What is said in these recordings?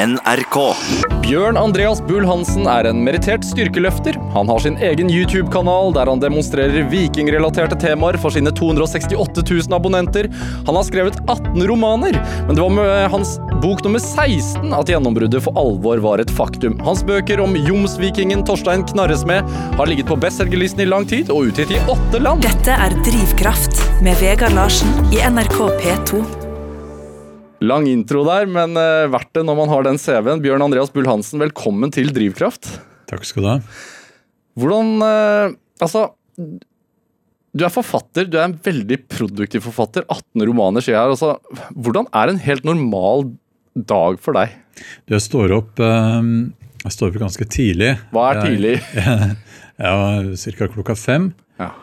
NRK. Bjørn Andreas Bull Hansen er en merittert styrkeløfter. Han har sin egen YouTube-kanal der han demonstrerer vikingrelaterte temaer for sine 268 000 abonnenter. Han har skrevet 18 romaner, men det var med hans bok nummer 16 at gjennombruddet for alvor var et faktum. Hans bøker om jomsvikingen Torstein Knarresmed har ligget på bestselgerlisten i lang tid og utgitt i åtte land. Dette er Drivkraft med Vegard Larsen i NRK P2. Lang intro der, men eh, verdt det når man har den CV-en. Bjørn Andreas Bull Hansen, velkommen til Drivkraft. Takk skal du ha. Hvordan eh, Altså, du er forfatter. Du er en veldig produktiv forfatter. 18 romaner, sier jeg her. Altså, hvordan er en helt normal dag for deg? Du, jeg står opp eh, jeg står opp ganske tidlig. Hva er tidlig? Ja, Ca. klokka fem. Ja.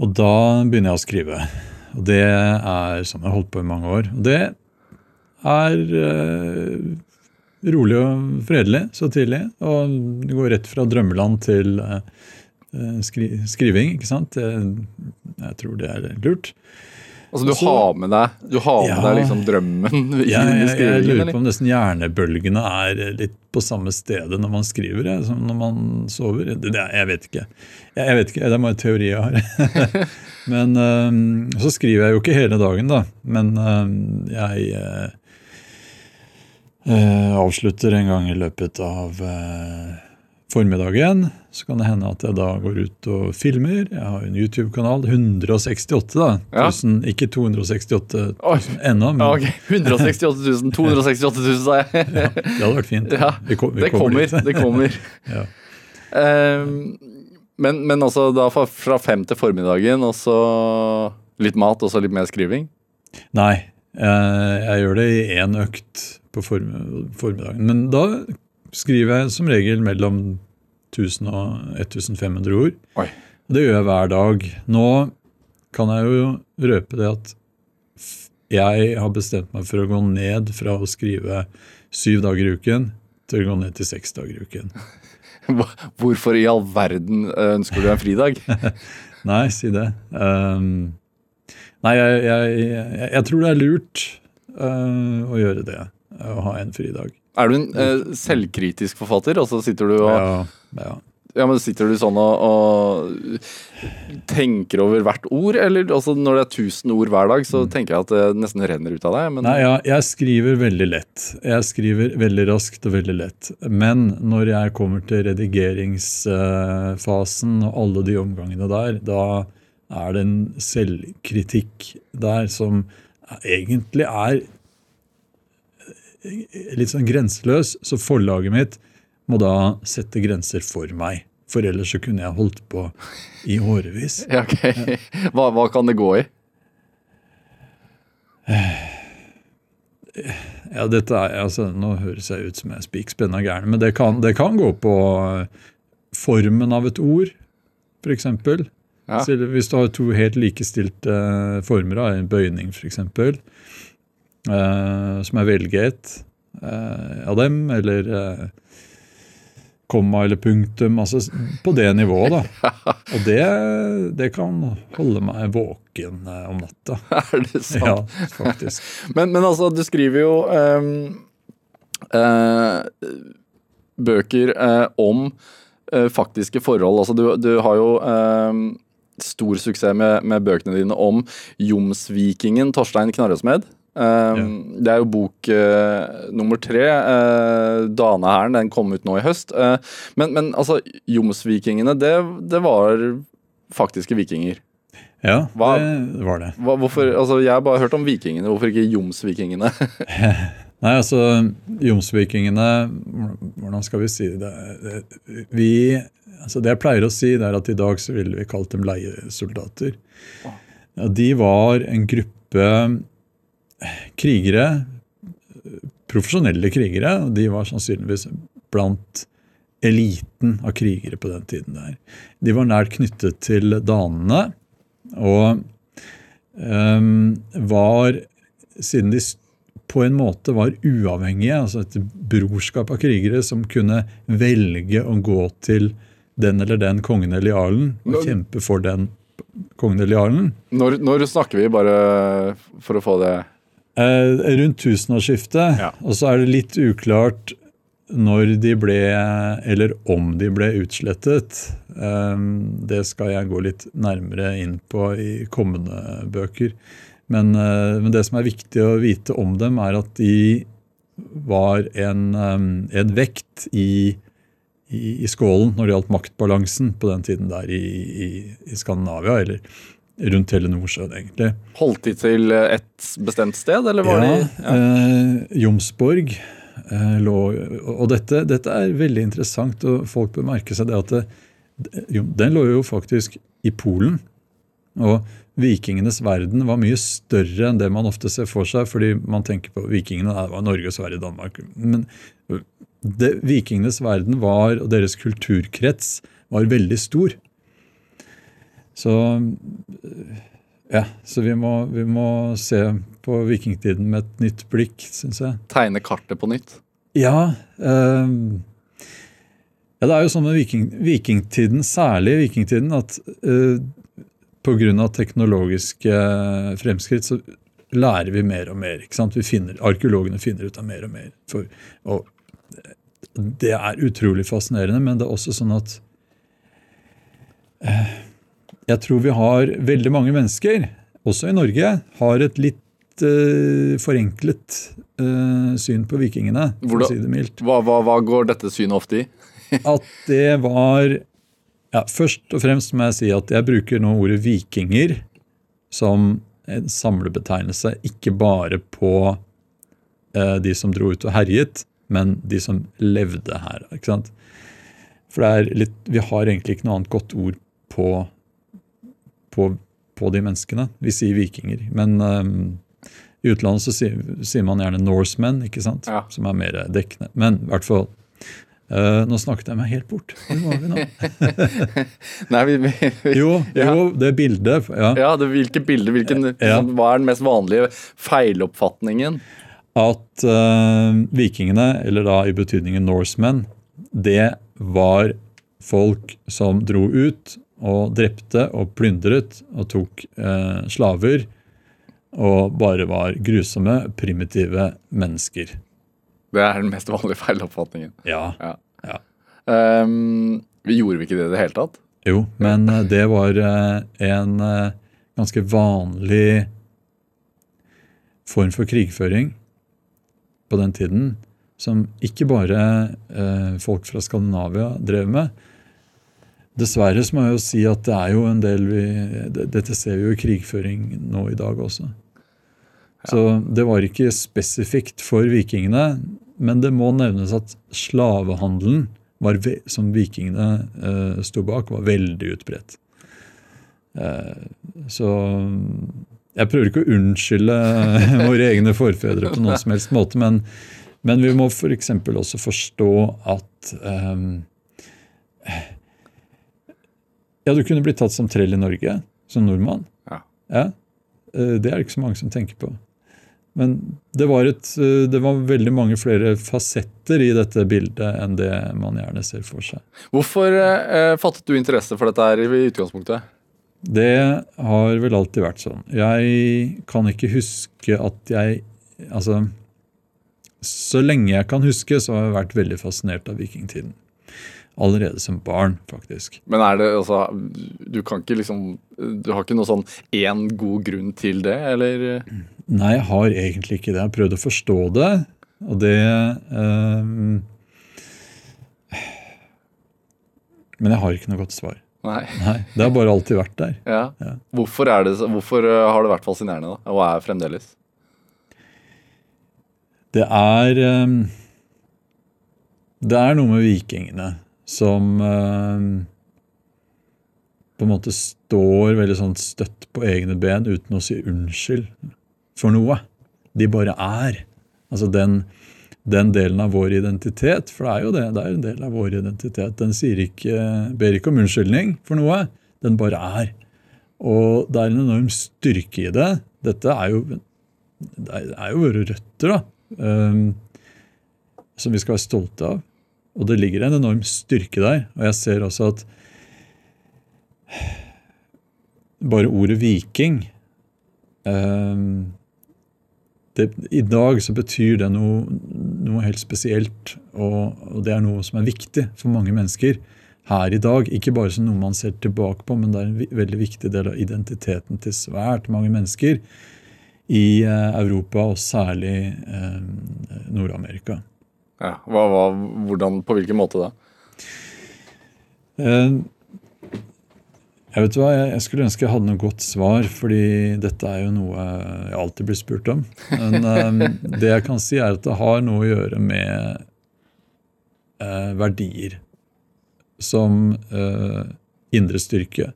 Og da begynner jeg å skrive. Og det er sånn jeg har holdt på i mange år. Og det er eh, rolig og fredelig så tidlig. Og det går rett fra drømmeland til eh, eh, skri skriving, ikke sant. Jeg, jeg tror det er lurt. Altså, du har med deg, du har med Ja. deg liksom drømmen Ja, Jeg, jeg, jeg lurer på om nesten hjernebølgene er litt på samme stedet når man skriver jeg, som når man sover. Det, det, jeg vet ikke. Jeg, jeg vet ikke, Det er bare en teori jeg har. Men um, så skriver jeg jo ikke hele dagen, da. Men um, jeg øh, avslutter en gang i løpet av eh, formiddagen. Så kan det hende at jeg da går ut og filmer. Jeg har en YouTube-kanal. 168, da. Ja. 1000, ikke 268 Oi. 000 ennå, men Ja, ok. 168 000, 268 000, sa jeg. det hadde vært fint. Ja, Vi kom- vi det kommer, kommer det kommer. Ja. Ehm, men, men altså da fra, fra fem til formiddagen, og så litt mat, og så litt mer skriving? Nei, eh, jeg gjør det i én økt på form- formiddagen. Men da skriver jeg som regel mellom 1000 og 1500 ord. Oi. Det gjør jeg hver dag. Nå kan jeg jo røpe det at jeg har bestemt meg for å gå ned fra å skrive syv dager i uken til å gå ned til seks dager i uken. Hvorfor i all verden eh, ønsker du en fridag? Nei, si det. Um, nei, jeg, jeg, jeg, jeg tror det er lurt uh, å gjøre det. Å ha en fridag. Er du en eh, selvkritisk forfatter? Og så sitter du og Ja, ja. Ja, men Sitter du sånn og, og tenker over hvert ord? Eller altså, når det er 1000 ord hver dag, så tenker jeg at det nesten renner ut av deg. Men Nei, ja, jeg skriver veldig lett. Jeg skriver veldig raskt og veldig lett. Men når jeg kommer til redigeringsfasen og alle de omgangene der, da er det en selvkritikk der som egentlig er litt sånn grenseløs. Så forlaget mitt må da sette grenser for meg. For ellers så kunne jeg holdt på i årevis. ja, ok. Hva, hva kan det gå i? Ja, dette er, altså, Nå høres jeg ut som jeg er spik spenna gæren, men det kan, det kan gå på eh, formen av et ord, f.eks. Ja. Hvis du har to helt likestilte eh, former av en bøyning, f.eks., eh, som jeg velger eh, av dem, eller eh, komma eller punktum, altså på det nivået, da. Og det, det kan holde meg våken eh, om natta. Er det sant? Ja, faktisk. Men, men altså, du skriver jo ehm, eh, bøker eh, om eh, faktiske forhold. Altså, du, du har jo ehm, stor suksess med, med bøkene dine om jomsvikingen Torstein Knarresmed. Ehm, Det er jo bok uh, nummer tre, uh, 'Danehæren'. Den kom ut nå i høst. Uh, men, men altså, jomsvikingene, det, det var faktiske vikinger. Ja, Hva- det var det. Hva, hvorfor, altså, jeg har bare hørt om vikingene, hvorfor ikke jomsvikingene? Nei, altså, Jomsvikingene Hvordan skal vi si det? Det- Vi, altså det jeg pleier å si, det er at i dag så ville vi kalt dem leiesoldater. Ja, de var en gruppe krigere, profesjonelle krigere, de var sannsynligvis blant eliten av krigere på den tiden der. De var nært knyttet til danene, og um, var, siden de på en måte var uavhengige, altså et brorskap av krigere som kunne velge å gå til den eller den kongen eller jarlen og når, kjempe for den kongen eller jarlen. Når, når snakker vi, bare for å få det rundt tusenårsskiftet. Ja. Og så er det litt uklart når de ble, eller om de ble utslettet. Eh, det skal jeg gå litt nærmere inn på i kommende bøker. Men, eh, men det som er viktig å vite om dem, er at de var en, eh, en vekt i, i, i skålen når det gjaldt maktbalansen på den tiden der i, i, i Skandinavia, eller rundt hele Nordsjøen, egentlig. Holdt de til et bestemt sted, eller var ja, de ja. Eh, Jomsborg eh, lå Og dette, dette er veldig interessant, og folk bør merke seg det at det, den lå jo faktisk i Polen. Og vikingenes verden var mye større enn det man ofte ser for seg, fordi man tenker på vikingene det var Norge, Sverige, Danmark. Men det, vikingenes verden var, og deres kulturkrets var veldig stor. Så ja, så vi må, vi må se på vikingtiden med et nytt blikk, syns jeg. Tegne kartet på nytt? Ja, eh, ja, det er jo sånn med viking, vikingtiden, særlig vikingtiden, at eh, pga. teknologiske fremskritt så lærer vi mer og mer. ikke sant? Vi finner, Arkeologene finner ut av mer og mer. For, og det er utrolig fascinerende, men det er også sånn at eh, jeg tror vi har veldig mange mennesker, også i Norge, har et litt uh, forenklet uh, syn på vikingene, Hvordan- si det mildt. Hva, hva, hva går dette synet ofte i? At det var ja, Først og fremst må jeg si at jeg bruker nå ordet vikinger som en samlebetegnelse, ikke bare på uh, de som dro ut og herjet, men de som levde her. ikke sant? For det er litt, vi har egentlig ikke noe annet godt ord på, på, på de menneskene. Vi sier vikinger. Men um, i utlandet så sier, sier man gjerne Norsemen, ikke sant? Ja. som er mer dekkende. Men i hvert fall uh, Nå snakket jeg meg helt bort. Hvor var vi nå? Nei, vi, vi, vi Jo, Ja. jo det bildet. Ja, Ja, det, hvilke bilder, hvilken, liksom, Hva er den mest vanlige feiloppfatningen? At uh, vikingene, eller da i betydningen Norsemen, det var folk som dro ut og drepte og plyndret og tok eh, slaver. Og bare var grusomme, primitive mennesker. Det er den mest vanlige feiloppfatningen. Ja. Ja. Ja. Um, vi gjorde vi ikke det i det hele tatt? Jo, men eh, det var eh, en eh, ganske vanlig form for krigføring på den tiden, som ikke bare eh, folk fra Skandinavia drev med. Dessverre så må jeg jo si at det er jo en del vi, Dette ser vi jo i krigføring nå i dag også. Så det var ikke spesifikt for vikingene, men det må nevnes at slavehandelen var som vikingene eh, sto bak, var veldig utbredt. Eh, så jeg prøver ikke å unnskylde våre egne forfedre på noen som helst måte, men, men vi må f.eks. også forstå at eh, Ja, du kunne blitt tatt som trell i Norge, som nordmann. Ja. Ja, eh, Det er det ikke så mange som tenker på. Men det var, et, eh, det var veldig mange flere fasetter i dette bildet enn det man gjerne ser for seg. Hvorfor eh, fattet du interesse for dette her i i utgangspunktet? Det har vel alltid vært sånn. Jeg kan ikke huske at jeg Altså Så lenge jeg kan huske, så har jeg vært veldig fascinert av vikingtiden. Allerede som barn, faktisk. Men er det altså Du kan ikke liksom Du har ikke noe sånn én god grunn til det, eller? Nei, jeg har egentlig ikke det. Jeg har prøvd å forstå det, og det ehm, Men jeg har ikke noe godt svar. Nei. Nei, Det har bare alltid vært der. Ja. Ja. Hvorfor, det, hvorfor eh, har det vært fascinerende, da? Og er fremdeles? Det er ehm, Det er noe med vikingene som ehm, på en måte står veldig sånn støtt på egne ben uten å si unnskyld for noe. De bare er. Altså den, den delen av vår identitet, for det er jo det, det er en del av vår identitet, den ikke, ber ikke om unnskyldning for noe. Den bare er. Og det er en enorm styrke i det. Dette er jo, det er jo våre røtter, da. Um, som vi skal være stolte av. Og det ligger en enorm styrke der. Og jeg ser også at bare ordet viking ehm, det, I dag så betyr det noe, noe helt spesielt, og, og, det er noe som er viktig for mange mennesker her i dag. Ikke bare som noe man ser tilbake på, men det er en veldig viktig del av identiteten til svært mange mennesker i eh, Europa, og særlig eh, Nord-Amerika. Ja, hva, hva, hvordan, På hvilken måte da? Eh, jeg vet hva, jeg skulle ønske jeg hadde noe godt svar, fordi dette er jo noe jeg alltid blir spurt om. Men um, det jeg kan si, er at det har noe å gjøre med uh, verdier. Som uh, indre styrke,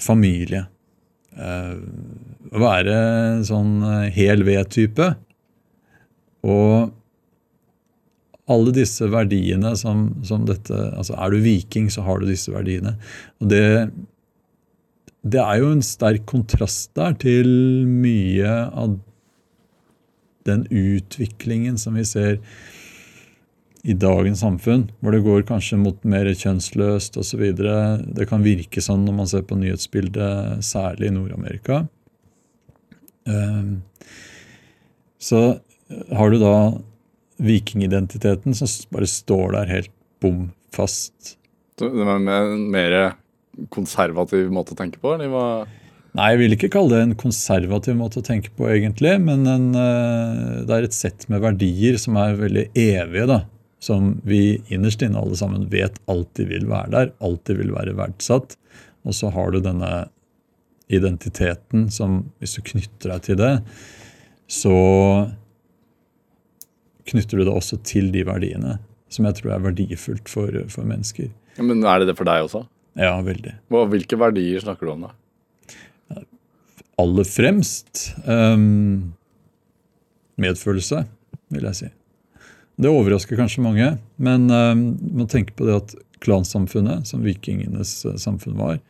familie. Å være sånn hel ved-type. Og alle disse verdiene som, som, dette altså Er du viking, så har du disse verdiene. Og det, det er jo en sterk kontrast der til mye av den utviklingen som vi ser i dagens samfunn, hvor det går kanskje mot mer kjønnsløst osv. Det kan virke sånn når man ser på nyhetsbildet, særlig i Nord-Amerika. Ehm, så har du da vikingidentiteten som bare står der helt bom fast. Det var en mer konservativ måte å tenke på? eller hva? Nei, jeg vil ikke kalle det en konservativ måte å tenke på, egentlig. Men en, eh, det er et sett med verdier som er veldig evige. da, Som vi innerst inne alle sammen vet alltid vil være der, alltid vil være verdsatt. Og så har du denne identiteten som, hvis du knytter deg til det, så knytter du det også til de verdiene, som jeg tror er verdifullt for, for mennesker. Ja, men er det det for deg også? Ja, veldig. Hvilke verdier snakker du om da? Aller fremst um, medfølelse, vil jeg si. Det overrasker kanskje mange, men um, man tenker på det at klansamfunnet, som vikingenes uh, samfunn var,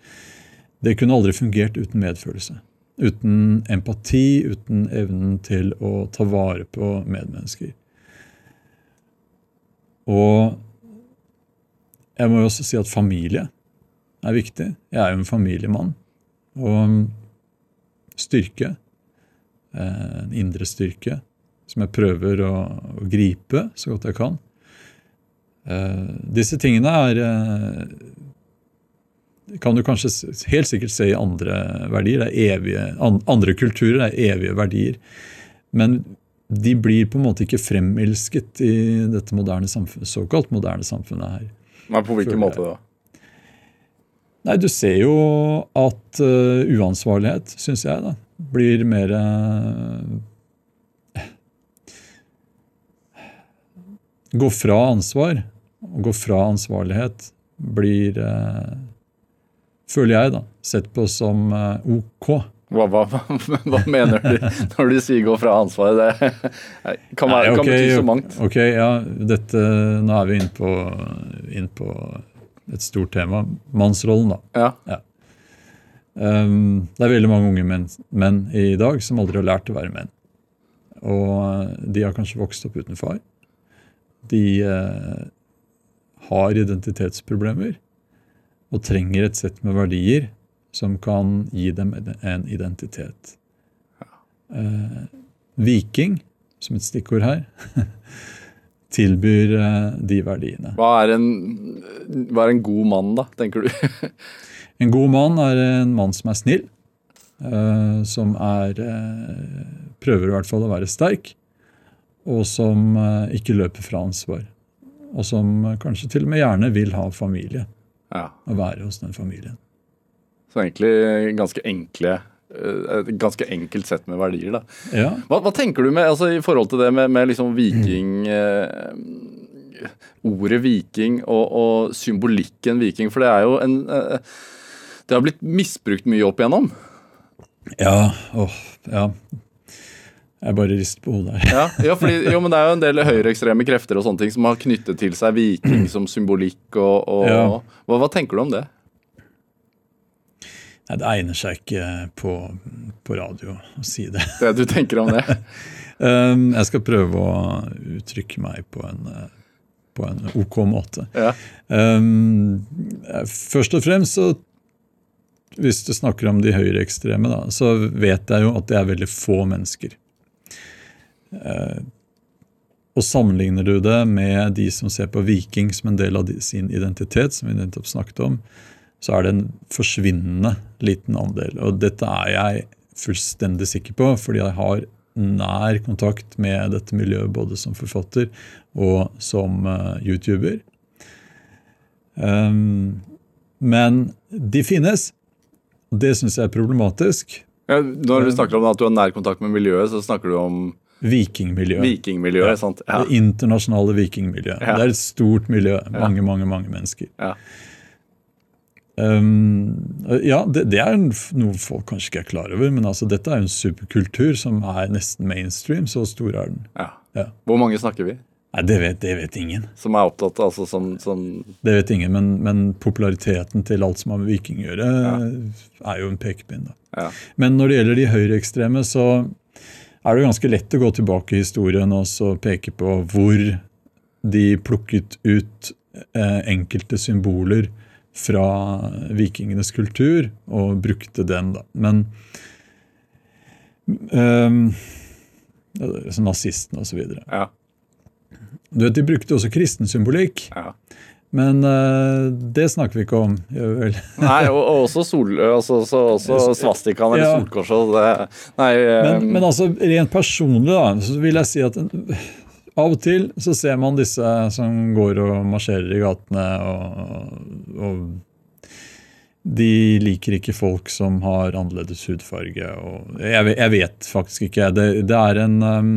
det kunne aldri fungert uten medfølelse. Uten empati, uten evnen til å ta vare på medmennesker. Og jeg må jo også si at familie er viktig. Jeg er jo en familiemann. Og styrke, eh, en indre styrke, som jeg prøver å, å gripe så godt jeg kan. Eh, disse tingene er eh, kan du kanskje helt sikkert se i andre verdier. Det er evige, andre kulturer er evige verdier. Men de blir på en måte ikke fremelsket i dette moderne samfunnet, såkalt moderne samfunnet her. Men På hvilken måte da? Nei, Du ser jo at uh, uansvarlighet, syns jeg, da, blir mer uh, Gå fra ansvar og gå fra ansvarlighet blir, uh, føler jeg, da, sett på som ok. Hva, hva, hva, mener du når du sier 'gå fra ansvaret'? Det kan, være, Nei, okay, kan bety så mangt. Ok, ja, dette, Nå er vi inne på, inn på et stort tema. Mannsrollen, da. Ja. ja. Um, det er veldig mange unge menn, menn, i dag som aldri har lært å være menn. Og de har kanskje vokst opp uten far. De uh, har identitetsproblemer og trenger et sett med verdier som kan gi dem en identitet. Eh, viking, som et stikkord her, tilbyr eh, de verdiene. Hva er, en, hva er en god mann, da, tenker du? en god mann er en mann som er snill. Eh, som er eh, Prøver i hvert fall å være sterk. Og som eh, ikke løper fra ansvar. Og som kanskje til og med gjerne vil ha familie. Ja. Og være hos den familien. Så egentlig ganske enkle eh, et ganske enkelt sett med verdier. da. Ja. Hva, hva, tenker du med, altså i forhold til det med, med liksom viking eh, Ordet viking og, og, symbolikken viking, for det er jo en eh, Det har blitt misbrukt mye opp igjennom? Ja. Åh, ja. Jeg bare rister på hodet her. ja, ja fordi, jo, men Det er jo en del høyreekstreme krefter og sånne ting som har knyttet til seg viking som symbolikk. og, og ja. hva, hva tenker du om det? Nei, Det egner seg ikke på, på, radio å si det. Det du tenker om det? um, jeg skal prøve å uttrykke meg på en, på en ok måte. Ja. Um, først og fremst så hvis du snakker om de høyreekstreme, så vet jeg jo at det er veldig få mennesker Eh, og sammenligner du det med de som ser på viking som en del av de, sin identitet, som vi nettopp snakket om, så er det en forsvinnende liten andel. Og dette er jeg fullstendig sikker på, fordi jeg har nær kontakt med dette miljøet både som forfatter og som uh, YouTuber. Um, men de finnes. Det syns jeg er problematisk. Ja, når du snakker om at du har nær kontakt med miljøet, så snakker du om Vikingmiljøet. Vikingmiljøet, ja. Ja. Det internasjonale vikingmiljøet. Ja. Det er et stort miljø. Mange, mange, mange mennesker. Ja. Um, ja, det, det, er noe folk kanskje ikke er klar over, men altså, dette er jo en superkultur som er nesten mainstream. Så stor er den. Ja. Ja. Hvor mange snakker vi? Nei, det vet, det vet, ingen. Som er opptatt altså som, som Det vet ingen, men, men, populariteten til alt som har med viking å gjøre, er jo en pekepinn. Men når det gjelder de høyreekstreme, så er det ganske lett å gå tilbake i historien og så peke på hvor de plukket ut eh, enkelte symboler fra vikingenes kultur og brukte den. da. Men um, Nazistene osv. Ja. Du vet, De brukte også kristen symbolikk. Ja. Men uh, det snakker vi ikke om. vel? nei, og, og også, sol, også, også, også svastikaen eller ja. solkorset. Nei, um... men, men, altså, rent personlig da, så vil jeg si at av og til så ser man disse som går og marsjerer i gatene, og, og de liker ikke folk som har annerledes hudfarge. Og jeg, jeg vet faktisk ikke. Det, det er en um,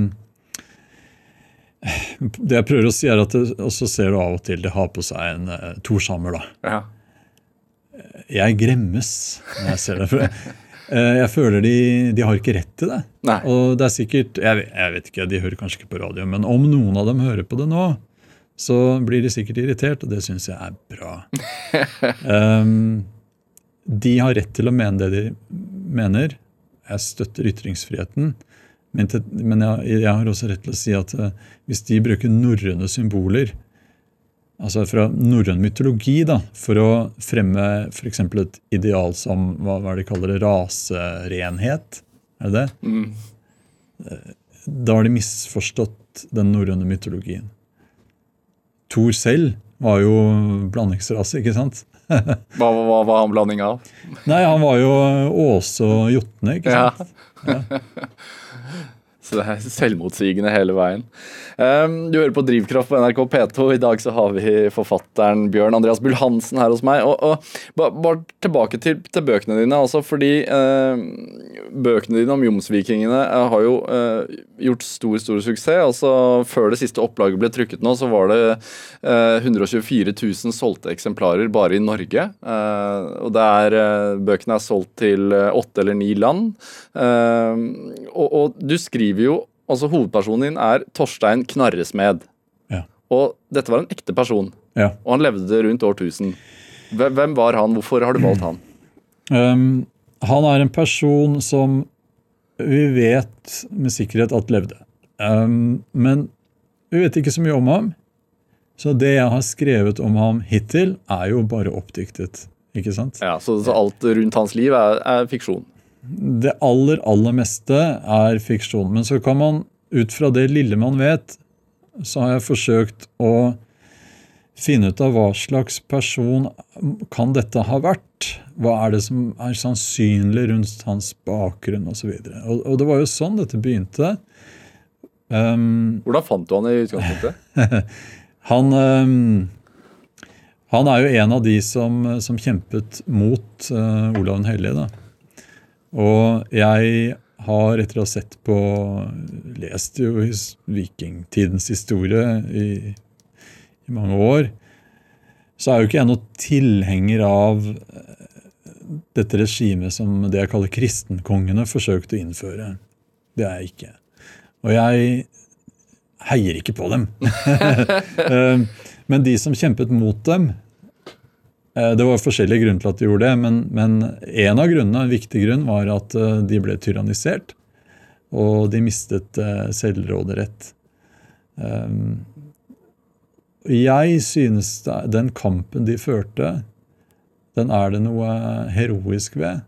Det jeg prøver å si, er at det, også ser du av og til de har på seg en uh, torshammer. da. Ja. Jeg gremmes når jeg ser det. Eh, jeg føler de, de, har ikke rett til det. Nei. Og det er sikkert, jeg, jeg, vet ikke, De hører kanskje ikke på radio, men om noen av dem hører på det nå, så blir de sikkert irritert, og det syns jeg er bra. um, de har rett til å mene det de mener. Jeg støtter ytringsfriheten. Men, til, men jeg, jeg, har også rett til å si at uh, hvis de bruker norrøne symboler altså fra norrøn mytologi da, for å fremme f.eks. et ideal som hva, hva de kaller det, raserenhet. Er det det? Mm. Da har de misforstått den norrøne mytologien. Thor selv var jo blandingsrase, ikke sant? hva, hva var han blanding av? Nei, Han var jo Åse og Jotne, ikke sant? Ja. ja. Så det er selvmotsigende hele veien. Um, du hører på Drivkraft på NRK P2. I dag så har vi forfatteren Bjørn Andreas Bull Hansen her hos meg. Og, og Bare tilbake til, til, bøkene dine. altså fordi eh, Bøkene dine om jomsvikingene uh, har jo eh, gjort stor stor suksess. altså Før det siste opplaget ble trykket nå, så var det 124 000 solgte eksemplarer bare i Norge. og det er, Bøkene er solgt til åtte eller ni land. og, og du skriver jo altså Hovedpersonen din er Torstein Knarresmed. Ja. Og dette var en ekte person. Ja. Og han levde rundt årtusen. Hvem var han? Hvorfor har du valgt han? Um, han er en person som vi vet med sikkerhet at levde. Um, men vi vet ikke så mye om ham. Så det jeg har skrevet om ham hittil, er jo bare oppdiktet. Ikke sant? Ja, Så, så alt rundt hans liv er, er fiksjon? Det aller, aller meste er fiksjon. Men så kan man, ut fra det lille man vet, så har jeg forsøkt å finne ut av hva slags person kan dette ha vært. Hva er det som er sannsynlig rundt hans bakgrunn osv. Og, så og, og det var jo sånn dette begynte. Um, Hvordan fant du han i utgangspunktet? han, um, han er jo en av de som, som kjempet mot uh, Olav den hellige. da. Og jeg har, etter å ha sett på Lest jo vikingtidens historie i, i mange år, så er jo ikke jeg noen tilhenger av eh, dette regimet som det jeg kaller kristenkongene forsøkte å innføre. Det er jeg ikke. Og jeg heier ikke på dem. Eh, men de som kjempet mot dem, det var forskjellige grunner til at de gjorde det, men, men en av grunnene, en viktig grunn var at eh, de ble tyrannisert. Og de mistet eh, selvråderett. Jeg synes den kampen de førte, den er det noe heroisk ved.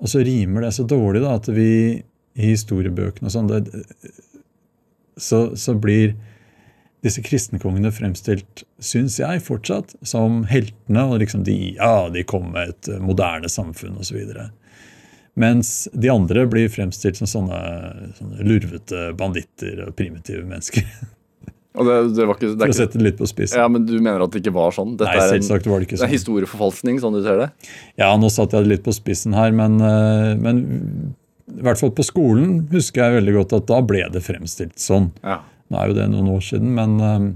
Og så rimer det så dårlig da, at vi i historiebøkene og sånn, så, så blir disse kristenkongene fremstilt, syns jeg, fortsatt som heltene. Og liksom de, ja, de kom med et eh, moderne samfunn osv. Mens de andre blir fremstilt som sånne, sånne lurvete banditter og primitive mennesker. Og det, det var ikke, det For å sette det litt på spissen. Ja, Men du mener at det ikke var sånn? Dette Nei, selvsagt var det ikke det er sånn. historieforfalskning, sånn du ser det? Ja, nå satte jeg det litt på spissen her, men, eh, men i hvert fall på skolen husker jeg veldig godt at da ble det fremstilt sånn. Ja. Nå er jo det noen år siden, men eh,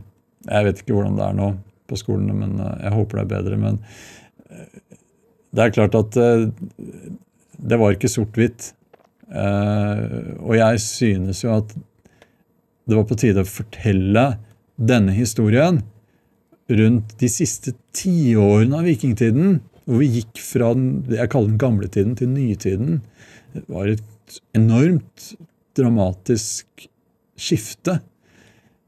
jeg vet ikke hvordan det er nå på skolene. Men eh, jeg håper det er bedre. Men eh, det er klart at det var ikke sort-hvitt. Og jeg synes jo at det var på tide å fortelle denne historien rundt de siste tiårene av vikingtiden, hvor vi gikk fra den, jeg kaller den gamle tiden, til nytiden. Det var et enormt dramatisk skifte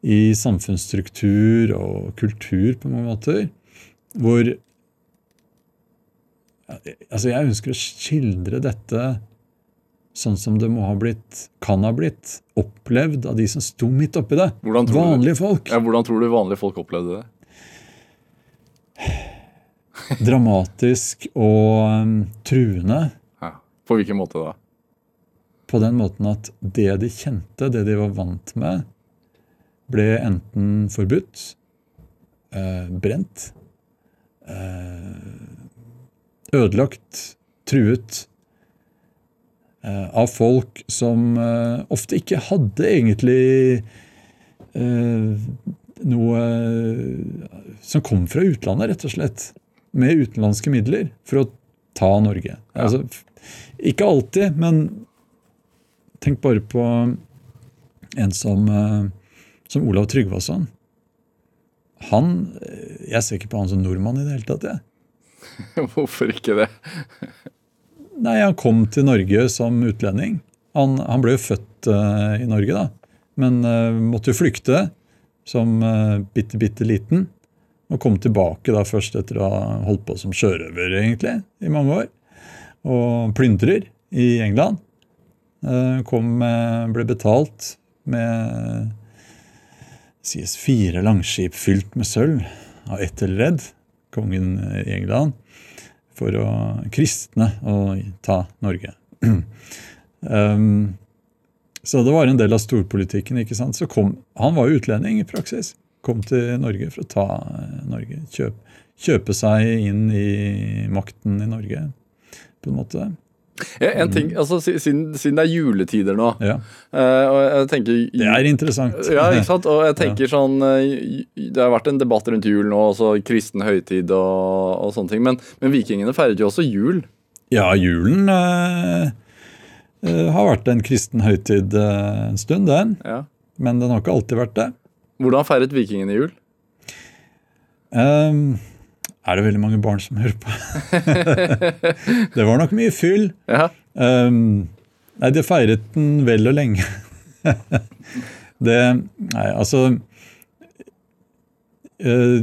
i samfunnsstruktur og kultur på mange måter, hvor Altså, jeg ønsker å skildre dette sånn som det må ha blitt, kan ha blitt, opplevd av de som sto midt oppi det. Vanlige du- folk. Ja, hvordan tror du vanlige folk opplevde det? Dramatisk og um, truende. Ja. På hvilken måte da? på den måten at det de kjente, det de var vant med, ble enten forbudt, eh, brent, eh, ødelagt, truet eh, av folk som eh, ofte ikke hadde egentlig eh, noe som kom fra utlandet, rett og slett. Med utenlandske midler for å ta Norge. Altså, ikke alltid, men Tenk bare på en som, eh, som Olav Tryggvason. Han eh, Jeg ser ikke på han som nordmann i det hele tatt. jeg. Hvorfor ikke det? Nei, Han kom til Norge som utlending. Han, han ble jo født uh, i Norge, da. Men uh, måtte jo flykte som uh, bitte, bitte liten. Og kom tilbake da først etter å ha holdt på som sjørøver egentlig, i mange år. Og plyndrer i England. Kom ble betalt med sies fire langskip fylt med sølv av Ethelred, kongen i England, for å kristne og ta Norge. um, så det var en del av storpolitikken. ikke sant? Så kom, Han var utlending i praksis. Kom til Norge for å ta eh, Norge. Kjøp, kjøpe seg inn i makten i Norge, på en måte. Ja, en ting, altså Siden, siden det er juletider nå, Ja, eh, og jeg tenker Det er interessant. Ja, ikke sant? Og jeg tenker sånn eh, Det har vært en debatt rundt jul nå, også kristen høytid og, og sånne ting. Men, men vikingene feiret jo også jul. Ja, julen øh, har vært en kristen høytid en stund, den. Ja. Men den har ikke alltid vært det. Hvordan feiret vikingene jul? Ehm, er det veldig mange barn som hører på? det var nok mye fyll. Ja, Um, nei, de feiret den vel og lenge. det Nei, altså uh,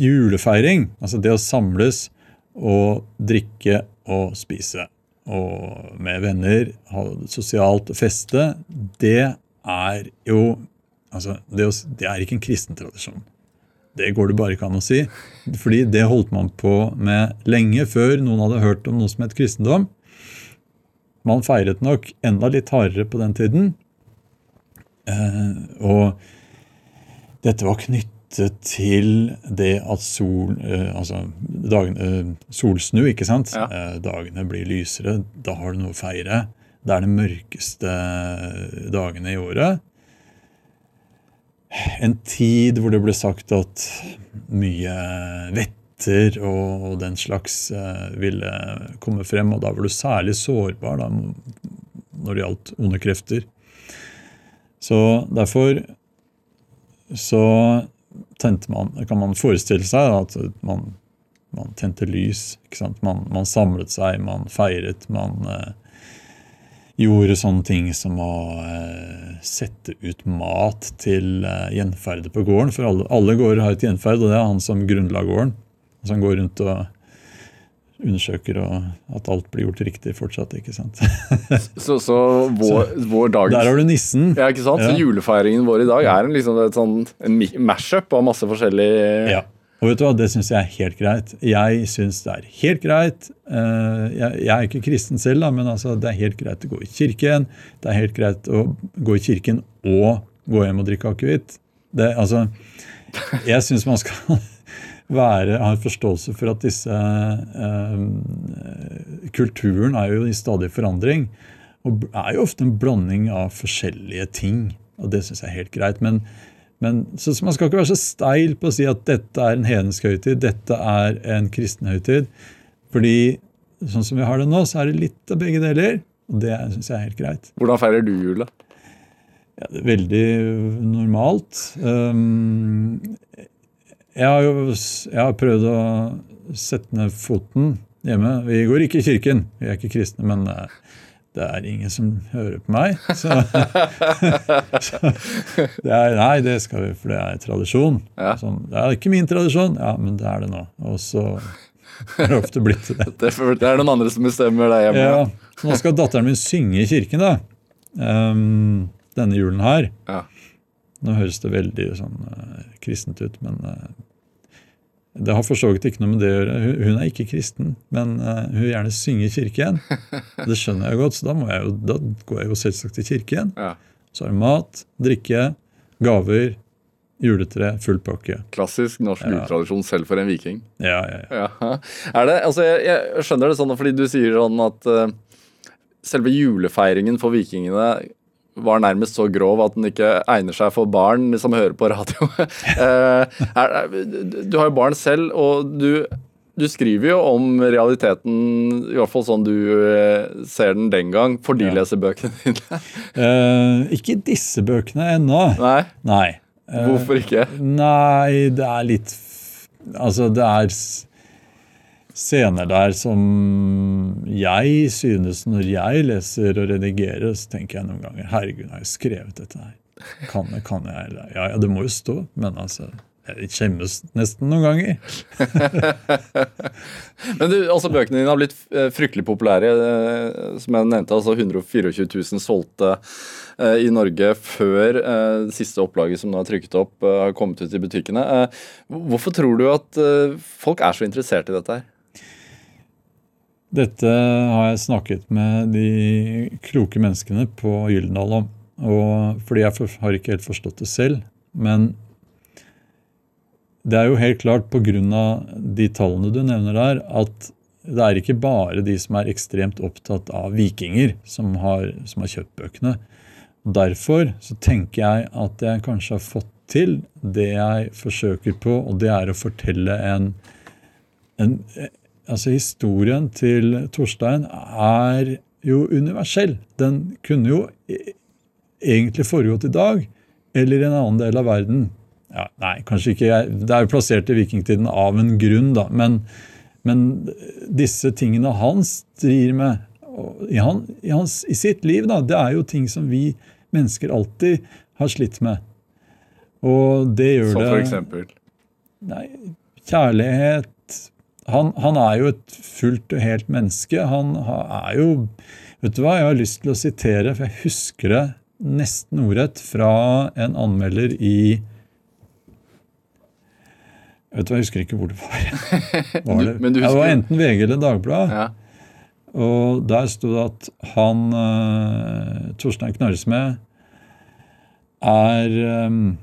Julefeiring, altså det å samles og drikke og spise og med venner, ha sosialt feste, det er jo altså, det, det er ikke en kristen tradisjon. Det går det bare ikke an å si. Fordi det holdt man på med lenge før noen hadde hørt om noe som het kristendom. Man feiret nok enda litt hardere på den tiden. Eh, og dette var knyttet til det at sol eh, Altså dagen, eh, solsnu, ikke sant? Ja. Dagene blir lysere. Da har du noe å feire. Det er de mørkeste dagene i året. En tid hvor det ble sagt at mye vetter og den slags eh, ville komme frem, og da var du særlig sårbar da, når det gjaldt onde krefter. Så derfor så tente man Kan man forestille seg at man, man tente lys. Man, man samlet seg, man feiret, man eh, gjorde sånne ting som å eh, sette ut mat til eh, gjenferdet på gården. For alle, alle gårder har et gjenferd, og det er han som grunnla gården. som han går rundt og undersøker og at alt blir gjort riktig fortsatt. ikke sant? Så, så vår, vår dagens Der har du nissen. Ja, ikke sant? Ja. Så julefeiringen vår i dag er en, liksom, et sånn, en mash-up av masse forskjellige Ja. Og vet du hva, Det syns jeg er helt greit. Jeg syns det er helt greit. eh, Jeg, er ikke kristen selv, men altså, det er helt greit å gå i kirken. Det er helt greit å gå i kirken og gå hjem og drikke akevitt. Altså, jeg syns man skal være, ha en forståelse for at disse eh, Kulturen er jo i stadig forandring. Og er jo ofte en blanding av forskjellige ting. Og det syns jeg er helt greit. Men, men så, så Man skal ikke være så steil på å si at dette er en hedensk høytid, dette er en kristen høytid. Fordi sånn som vi har det nå, så er det litt av begge deler. Og det syns jeg er helt greit. Hvordan feirer du jula? Ja, veldig normalt. Um, jeg har jo jeg har prøvd å sette ned foten hjemme. Vi går ikke i kirken, vi er ikke kristne, men eh, det er ingen som hører på meg. Så, så det er, Nei, det skal vi, for det er tradisjon. Ja. Sånn, det er ikke min tradisjon, ja, men det er det nå. Og så har det ofte blitt det. Det, det er noen andre som bestemmer deg hjemme. Ja, så nå skal datteren min synge i kirken, da. Um, denne julen her. Ja. Nå høres det veldig sånn uh, kristent ut, men eh, det har for så vidt ikke noe med det å gjøre. Hun, er ikke kristen, men eh, hun vil gjerne synge i kirken. Det skjønner jeg godt, så da, må jeg jo, da går jeg jo selvsagt til kirken. Ja. Så er det mat, drikke, gaver, juletre, full pakke. Klassisk norsk Ja. selv for en viking. Ja, ja, ja. Ja. Er det, altså jeg, jeg skjønner det sånn fordi du sier sånn at uh, selve julefeiringen for vikingene var nærmest så grov at den ikke egner seg for barn som hører på radio. Eh, du har jo barn selv, og du, du skriver jo om realiteten, i hvert fall sånn du eh, ser den den gang, for de Ja. leser bøkene dine. uh, ikke disse bøkene ennå. Nei, Nei. Hvorfor ikke? Nei, det er litt Altså, det er scener der som jeg synes Når jeg leser og redigerer, så tenker jeg noen ganger Herregud, har jeg skrevet dette her? Kan, jeg- kan jeg Ja, ja, det må jo stå, men altså Jeg skjemmes nesten noen ganger. Men du, altså Bøkene dine har blitt eh, fryktelig populære. eh, Som jeg nevnte, altså 124 000 solgte eh, i Norge før det siste opplaget som nå er trykket opp, har kommet ut i butikkene. Hvorfor tror du at folk er så interessert i dette her? Dette har jeg snakket med de kloke menneskene på Gyldendal om. Og fordi jeg har ikke helt forstått det selv. Men det er jo helt klart pga. de tallene du nevner der, at det er ikke bare de som er ekstremt opptatt av vikinger, som har, som har kjøpt bøkene. Derfor så tenker jeg at jeg kanskje har fått til det jeg forsøker på, og det er å fortelle en, en Altså, historien til Torstein er jo universell. Den kunne jo e- egentlig foregått i dag, eller i en annen del av verden. Ja, nei, kanskje ikke. jeg- Det er jo plassert i vikingtiden av en grunn, da. Men, men disse tingene han strir med i, han, i, hans, i sitt liv, da, det er jo ting som vi mennesker alltid har slitt med. Og det gjør Som for eksempel. Nei, kjærlighet han, han er jo et fullt og helt menneske. Han er jo Vet du hva, jeg har lyst til å sitere, for jeg husker det nesten ordrett fra en anmelder i Vet du hva, jeg husker ikke hvor det var. var det? Men du husker... det var enten VG eller Dagbladet. Ja. Og der sto det at han uh, Torstein Knarresmed er ehm,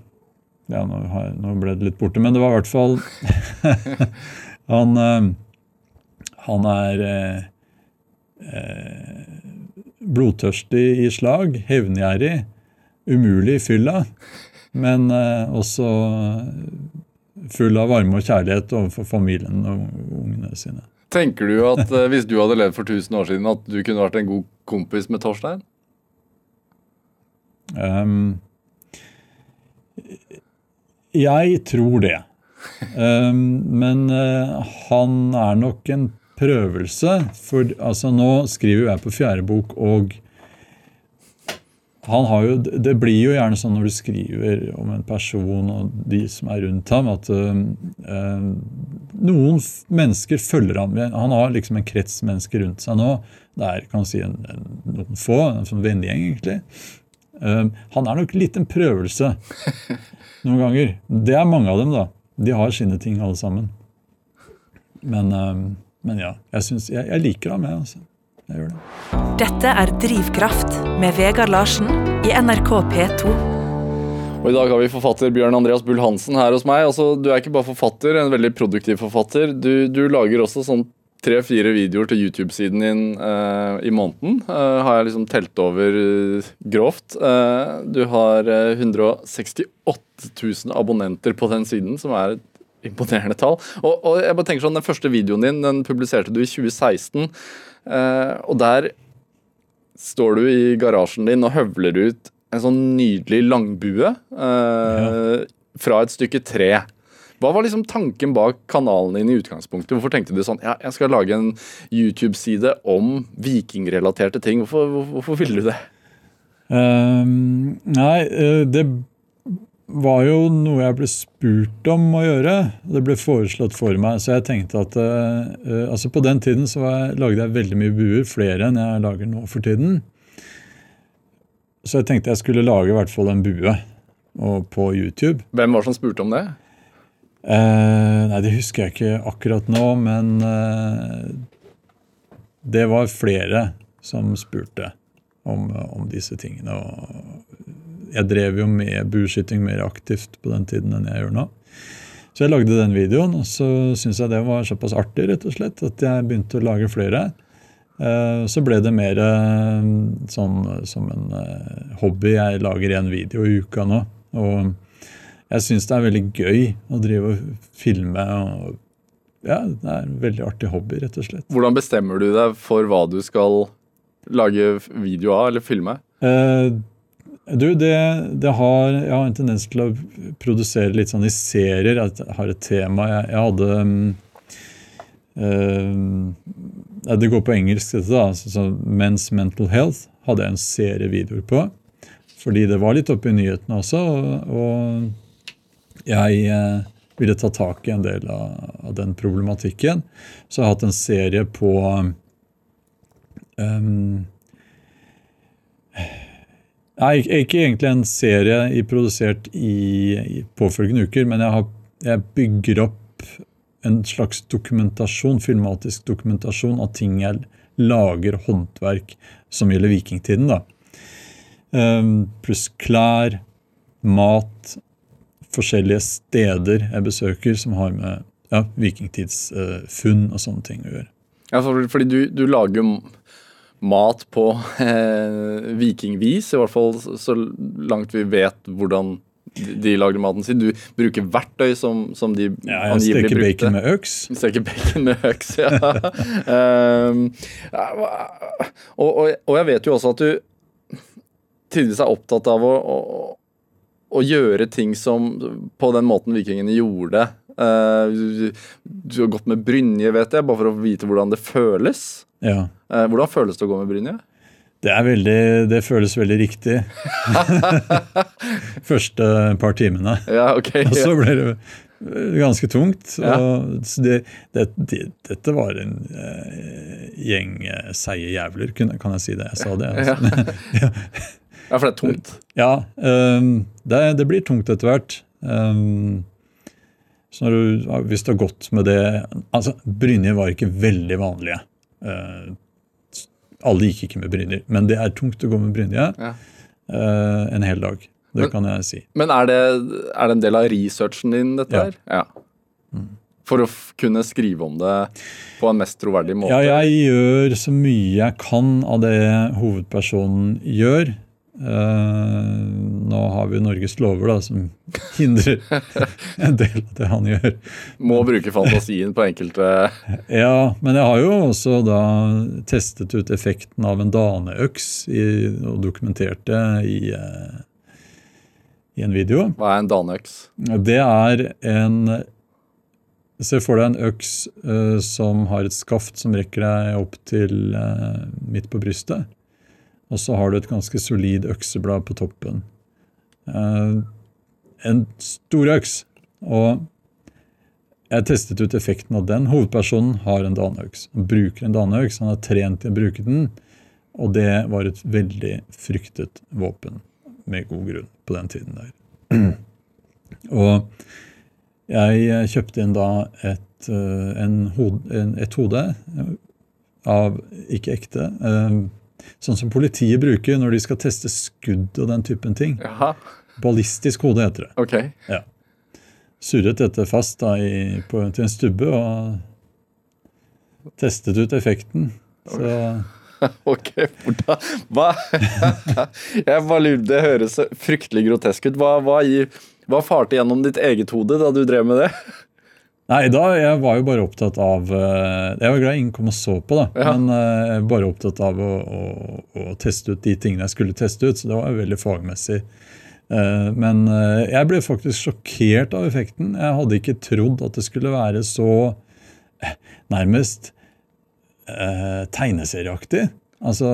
Ja, nå ble det litt borte, men det var i hvert fall Han, ehm, han er eh, eh, blodtørstig i slag, hevngjerrig, umulig i fylla, men eh, også full av varme og kjærlighet overfor familien og ungene sine. Tenker du at eh, hvis du hadde levd for 1000 år siden, at du kunne vært en god kompis med Torstein? Um, jeg tror det. Ehm, men eh, han er nok en prøvelse. For altså, nå skriver jo jeg på fjerde bok, og han har jo, det blir jo gjerne sånn når du skriver om en person og de som er rundt ham, at øhm, noen mennesker følger ham. Han har liksom en krets mennesker rundt seg nå. Det er kan si, en, en, noen få, en sånn vennegjeng, egentlig. Um, han er nok litt en prøvelse noen ganger. Det er mange av dem, da. De har sine ting, alle sammen. Men, um, men ja, jeg, synes, jeg, jeg liker ham, jeg. Altså. Jeg gjør det. Dette er Drivkraft med Vegard Larsen i NRK P2. Og I dag har vi forfatter Bjørn Andreas Bull Hansen her hos meg. Altså, du er ikke bare forfatter, en veldig produktiv forfatter. Du, du lager også sånn tre-fire videoer til YouTube-siden din uh, i måneden. Uh, har jeg liksom telt over uh, grovt. Du har eh, 168 000 abonnenter på den siden, som er et imponerende tall. Og, og jeg bare tenker sånn, Den første videoen din den publiserte du i 2016. eh, og der står du i garasjen din og høvler ut en sånn nydelig langbue ja. fra et stykke tre. Hva var liksom tanken bak kanalen din i utgangspunktet? Hvorfor tenkte du sånn ja, jeg skal lage en YouTube-side om vikingrelaterte ting? Hvorfor, hvorfor, ville du det? Um, nei, eh, det var jo noe jeg ble spurt om å gjøre. Det ble foreslått for meg, så jeg tenkte at eh, altså På den tiden så var jeg, lagde jeg veldig mye buer, flere enn jeg lager nå for tiden. Så jeg tenkte jeg skulle lage i hvert fall en bue på YouTube. Hvem var det som spurte om det? Eh, nei, det husker jeg ikke akkurat nå, men eh, det var flere som spurte om, om disse tingene. Og jeg drev jo med bueskyting mer aktivt på den tiden enn jeg gjør nå. Så jeg lagde den videoen, og så syntes jeg det var såpass artig rett og slett, at jeg begynte å lage flere. Eh, Så ble det mer sånn som en hobby. Jeg lager én video i uka nå. Og jeg syns det er veldig gøy å drive og filme. og ja, Det er en veldig artig hobby, rett og slett. Hvordan bestemmer du deg for hva du skal lage video av eller filme? Eh, du, det, det har, Jeg har en tendens til å produsere litt sånn i serier. Jeg har et tema. Jeg, jeg hadde eh, Det går på engelsk, dette. da, så, så Men's Mental Health hadde jeg en serie videoer på. Fordi det var litt oppe i nyhetene også. Og, og jeg eh, ville ta tak i en del av, den problematikken. Så jeg har hatt en serie på um, Nei, ikke egentlig en serie i, produsert i, i påfølgende uker, men jeg, har, jeg bygger opp en slags dokumentasjon, filmatisk dokumentasjon av ting jeg lager, håndverk, som gjelder vikingtiden. da. Um, pluss klær, mat, forskjellige steder jeg besøker som har med ja, vikingtidsfunn og sånne ting å gjøre. Ja, for, fordi du, du lager jo mat på eh, vikingvis, i hvert fall så langt vi vet hvordan de, lager maten sin. Du bruker verktøy som, som de Ja, jeg angivelig steker bacon med øks. Steker bacon med øks, ja. um, og, og, og jeg vet jo også at du tidvis er opptatt av å, å, å gjøre ting som på den måten vikingene gjorde. Uh, du, har gått med brynje, vet jeg, bare for å vite hvordan det føles. Ja. Uh, hvordan føles det å gå med brynje? Det, veldig, det føles veldig riktig. Første par timene. Ja, ok. Og så ble det ganske tungt. Ja. Det, det, det, dette var en uh, gjeng uh, seige jævler, kan jeg si det? Jeg sa det. Altså. Ja, for det er tungt. Ja, um, det, det blir tungt etter hvert. Um, så du, hvis du har gått med det altså Brynjer var ikke veldig vanlige. Uh, alle gikk ikke med brynjer, men det er tungt å gå med brynje Ja. uh, en hel dag. Det Men- kan jeg si. Men er det, er det en del av researchen din, dette Ja. her? Ja. For å kunne skrive om det på en mest troverdig måte? Ja, jeg gjør så mye jeg kan av det hovedpersonen gjør. Eh, nå har vi Norges lover da, som hindrer en del av det han gjør. Må bruke fantasien på enkelte Ja, men jeg har jo også da testet ut effekten av en daneøks i, og dokumentert det i, uh, i en video. Hva er en daneøks? Det er en Se for deg en øks uh, som har et skaft som rekker deg opp til midt på brystet. Og så har du et ganske solid økseblad på toppen. Uh, en stor øks. Og jeg testet ut effekten av den. Hovedpersonen har en daneøks. Han bruker en daneøks, han har trent til å bruke den. Og det var et veldig fryktet våpen, med god grunn, på den tiden der. Og jeg kjøpte inn da et, eh, en hode, en, et hode av ikke ekte. eh, Sånn som politiet bruker når de skal teste skudd og den typen ting. Jaha, Ballistisk hode heter det. ok. Surret dette fast da i, på, til en stubbe og testet ut effekten. Så Ok, hvordan Hva? Jeg bare lurer, Det høres fryktelig grotesk ut. Hva, hva, hva farte gjennom ditt eget hode da du drev med det? Nei, da jeg var jo bare opptatt av eh, Jeg var glad ingen kom og så på, da. Ja. Men uh, bare opptatt av å, å, å teste ut de tingene jeg skulle teste ut. Så det var jo veldig fagmessig. Uh, Men uh, jeg ble faktisk sjokkert av effekten. Jeg hadde ikke trodd at det skulle være så nærmest tegneserieaktig. Altså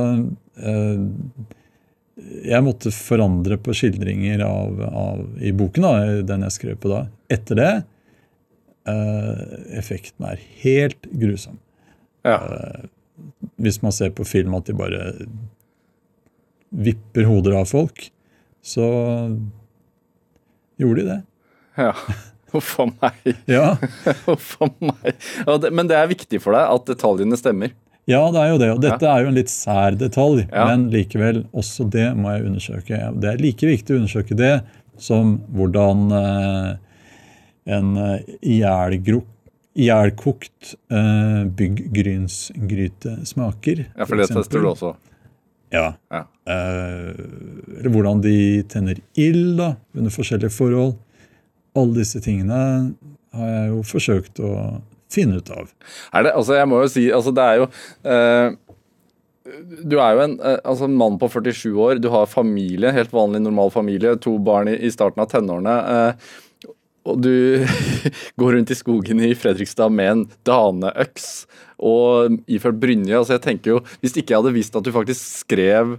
Jeg måtte forandre på skildringer av, av, i boken, da, den jeg skrev på da. Etter det Effekten er helt grusom. Ja. Hvis man ser på film at de bare vipper hoder av folk, så gjorde de det. ja. Huff a meg. Ja, meg. Men det er viktig for deg at detaljene stemmer. ja det er jo det. Og dette er jo en litt sær detalj, Ja. men likevel, også det må jeg undersøke. Det er like viktig å undersøke det som hvordan eh, en eh, ihjelkokt eh, bygggrynsgryte smaker. Ja, For det eksempel. tester du også. Ja. Ja. Uh, eller hvordan de tenner ild da, under forskjellige forhold. Alle disse tingene har jeg jo forsøkt å finne ut av. Er det, altså jeg må jo si, altså det er jo uh Du er jo en, altså en mann på 47 år, du har familie, helt vanlig normal familie, to barn i, i starten av tenårene. Eh, og du går rundt i skogen i Fredrikstad med en daneøks og iført brynje. altså jeg tenker jo, Hvis ikke jeg hadde visst at du faktisk skrev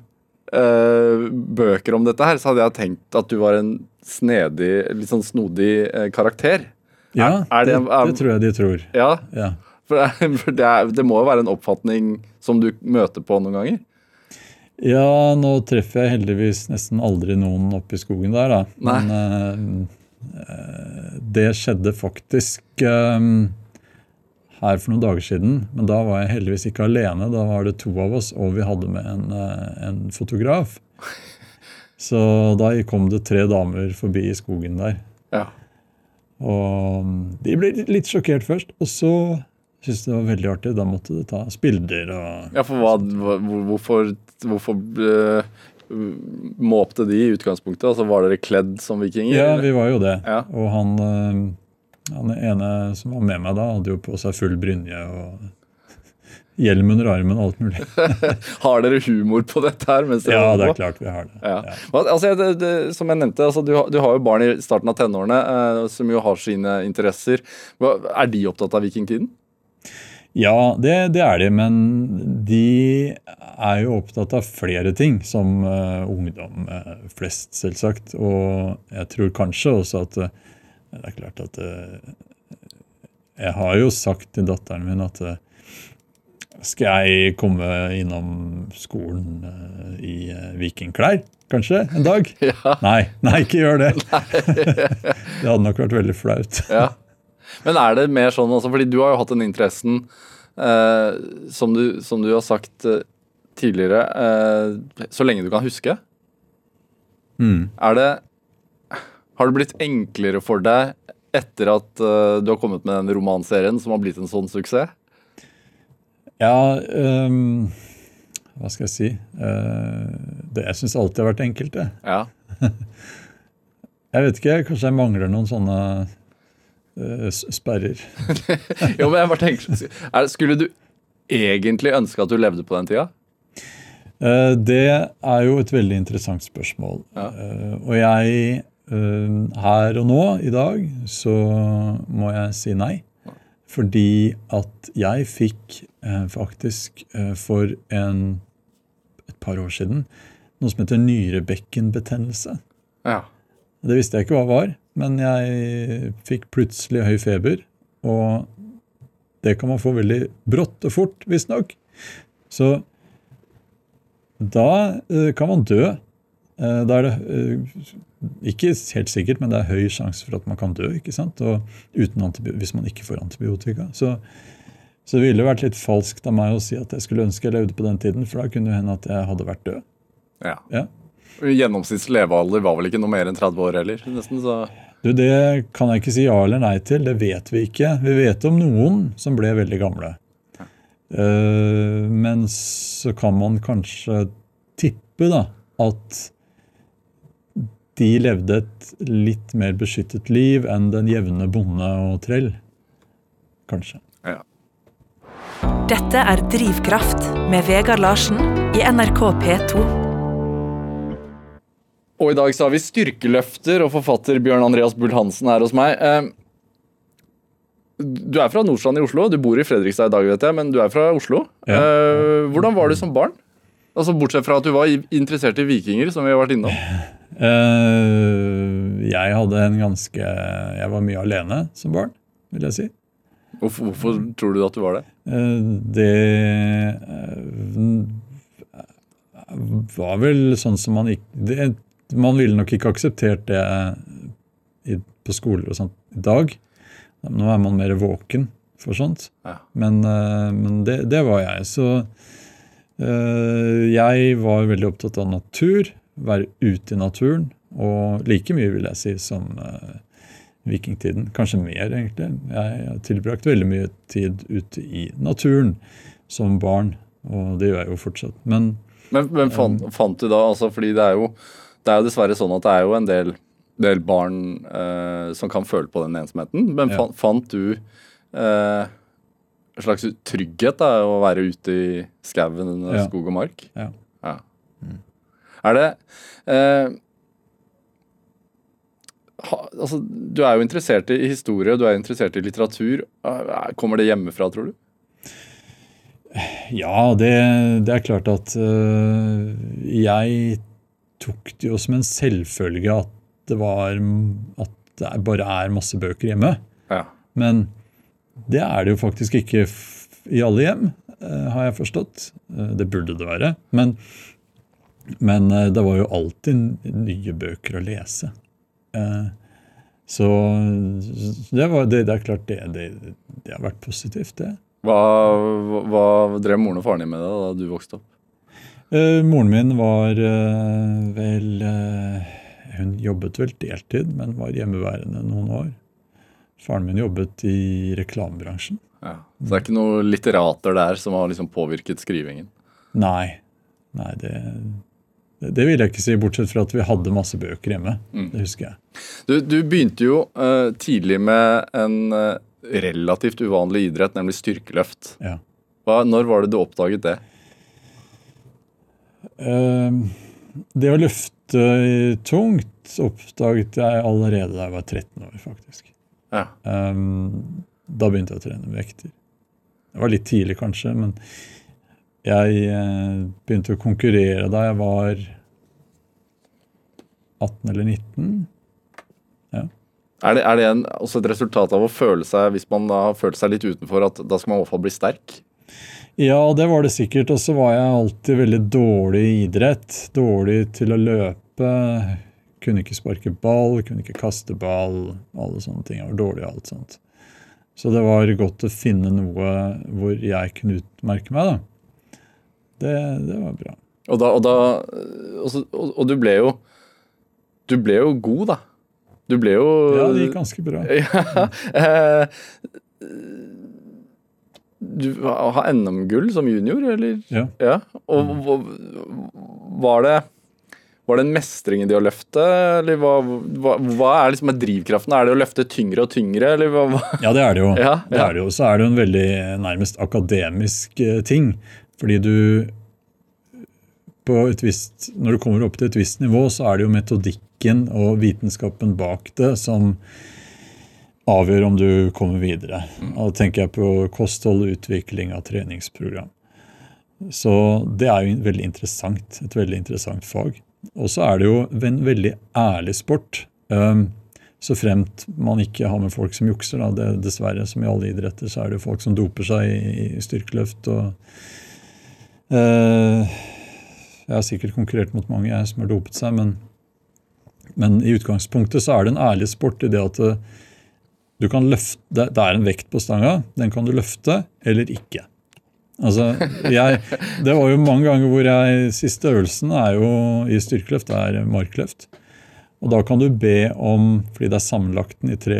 eh, bøker om dette her, så hadde jeg tenkt at du var en snedig, litt sånn snodig eh, karakter. Ja, er det- det, det tror jeg de tror. Ja, Ja. For, det, for det, er, det må jo være en oppfatning som du møter på noen ganger? ja, nå treffer jeg heldigvis nesten aldri noen oppe i skogen der, da. Nei. Men eh, det skjedde faktisk eh, her for noen dager siden. Men da var jeg heldigvis ikke alene. Da var det to av oss, og vi hadde med en, eh, en fotograf. Så da kom det tre damer forbi i skogen der. Ja. Og mm, de ble litt- sjokkert først, og så syntes de det var veldig artig. Da måtte det tas bilder og Ja, for hva, hvorfor, hvorfor øh, måpte de i utgangspunktet? Altså Var dere kledd som vikinger? Ja, vi var jo det. Ja. Og han, eh, han ene som var med meg da, hadde jo på seg full brynje og hjelm under armen og alt mulig. Har dere humor på dette her? Ja, det er klart vi har det. Ja. Ja. Altså, det, det, som jeg nevnte, altså, du, har- du har jo barn i starten av tenårene eh, som jo har sine interesser. Er de opptatt av vikingtiden? Ja, det, det er de, men de er jo opptatt av flere ting, som uh, ungdom uh, flest, selvsagt. Og jeg tror kanskje også at uh, Det er klart at Jeg har jo sagt til datteren min at skal jeg komme innom skolen i vikingklær, kanskje, en dag? Ja. Nei, nei, ikke gjør det. det hadde nok vært veldig flaut. Ja. Men er det mer sånn også, fordi du har jo hatt den interessen eh, som, du, som du har sagt eh, tidligere, eh, så lenge du kan huske. Mm. Er det Har det blitt enklere for deg etter at eh, du har kommet med den romanserien som har blitt en sånn suksess? Ja, um, hva skal jeg si? Uh, det, jeg syns alltid har vært enkelt, det. Ja. Jeg vet ikke, kanskje jeg mangler noen sånne sperrer. Jo, men jeg bare tenker er, Skulle du egentlig ønske at du levde på den tida? Eh, det er jo et veldig interessant spørsmål. Ja. Eh, og jeg eh, Her og nå, i dag, så må jeg si nei. Fordi at jeg fikk eh, faktisk eh, for en, et par år siden noe som heter nyrebekkenbetennelse. Ja. Det visste jeg ikke hva var, men jeg fikk plutselig høy feber. Og det kan man få veldig brått og fort, visstnok. Så da eh, kan man dø. Eh, Da er det eh, ikke helt sikkert, men det er høy sjanse for at man kan dø ikke sant? Og uten hvis man ikke får antibiotika. Så, så det ville vært litt falskt av meg å si at jeg skulle ønske jeg levde på den tiden, for da kunne det hende at jeg hadde vært død. Ja. Ja. Gjennomsnitts levealder var vel ikke noe mer enn 30 år heller? nesten, så... Du, Det kan jeg ikke si ja eller nei til. Det vet vi ikke. Vi vet om noen som ble veldig gamle. Eh, men så kan man kanskje tippe da, at de levde et litt mer beskyttet liv enn den jevne bonde og trell. Kanskje. Ja. Dette er Drivkraft med Vegard Larsen i NRK P2. Og i dag så har vi styrkeløfter og forfatter Bjørn Andreas Bull Hansen her hos meg. Eh, Du er fra Nordstrand i Oslo. Du bor i Fredrikstad i dag, vet jeg, men du er fra Oslo. Ja. Eh, Hvordan var du som barn? Altså Bortsett fra at du var interessert i vikinger, som vi har vært innom. Eh, Jeg hadde en ganske Jeg var mye alene som barn, vil jeg si. Hvorfor, hvorfor tror du at du var det? Det var vel sånn som man ikke det, Man ville nok ikke akseptert det i, på skoler og sånt i dag. Nå er man mer våken for sånt. Ja. Men, eh, men det, det var jeg. Så øh, jeg var veldig opptatt av natur. Være ute i naturen. Og like mye, vil jeg si, som øh, vikingtiden. Kanskje mer, egentlig. Jeg har tilbrakt veldig mye tid ute i naturen som barn, og det gjør jeg jo fortsatt. Men Men, men fant, fant du da altså Fordi det er jo det er jo dessverre sånn at det er jo en del, del barn eh, som kan føle på den ensomheten. Men Ja. fant, du eh, en slags trygghet da, å være ute i skauen under Ja. skog og mark? ja. Ja. Er det eh, ha, altså, Du er jo interessert i historie, du er interessert i litteratur. Eh, Kommer det hjemmefra, tror du? Ja, det, det er klart at øh, jeg tok det jo som en selvfølge at det var at det bare er masse bøker hjemme. Ja. Men det er det jo faktisk ikke i alle hjem, øh, har jeg forstått. Eh, Det burde det være. Men, men øh, det var jo alltid nye bøker å lese. Eh, Så det, var, det, det er klart det, det, det har vært positivt, det. Hva, hva drev moren og faren din med da, da du vokste opp? Eh, moren min var uh, vel uh, Hun jobbet vel deltid, men var hjemmeværende noen år. Faren min jobbet i reklamebransjen. Ja. Så det er ikke noen litterater der som har liksom påvirket skrivingen? Nei. Nei, det, det, vil jeg ikke si, bortsett fra at vi hadde masse bøker hjemme. Det husker jeg. Du, du begynte jo tidlig med en relativt uvanlig idrett, nemlig styrkeløft. Ja. Hva, når var det du oppdaget det? Eh, det å løfte tungt oppdaget jeg allerede da jeg var 13 år, faktisk. Ja. Um, da begynte jeg å trene med vekter. Det var litt tidlig, kanskje, men jeg eh, begynte å konkurrere da jeg var 18 eller 19. Er det, er det en, også et resultat av å føle seg, hvis man har følt seg litt utenfor, at da skal man i hvert fall bli sterk? Ja, det var det sikkert. Og så var jeg alltid veldig dårlig i idrett. Dårlig til å løpe. Kunne ikke sparke ball, kunne ikke kaste ball. Alle sånne ting. Jeg var dårlig i alt sånt. Så det var godt å finne noe hvor jeg kunne utmerke meg, da. Det, det var bra. Og, da, og, da, og, og, du ble jo Du ble jo god, da. Du ble jo Ja, det gikk ganske bra. Ja, eh, Du har NM-gull som junior, eller? Ja. Ja. Og hva- var det var det en mestring i det å løfte, eller hva, hva, hva er liksom drivkraften? Er det å løfte tyngre og tyngre, eller hva? Ja, det er det jo. Ja, Det ja. er det jo. Så er det jo en veldig nærmest akademisk eh, ting. Fordi du på et visst, Når du kommer opp til et visst nivå, så er det jo metodikken og vitenskapen bak det som avgjør om du kommer videre. Og da tenker jeg på kosthold utvikling av treningsprogram. Så det er jo veldig interessant. Et veldig interessant fag. Og så er det jo en veldig ærlig sport. Um, Så fremt man ikke har med folk som jukser. Da. Det, dessverre, som i alle idretter, så er det folk som doper seg i, styrkeløft. og eh, Jeg har sikkert konkurrert mot mange jeg som har dopet seg, men, men i utgangspunktet så er det en ærlig sport i det at eh, løfte, det er en vekt på stanga. Den kan du løfte eller ikke. Altså, jeg, det var jo mange ganger hvor jeg Siste øvelsen er jo i styrkeløft, det er markløft. Og da kan du be om, fordi det er sammenlagten i tre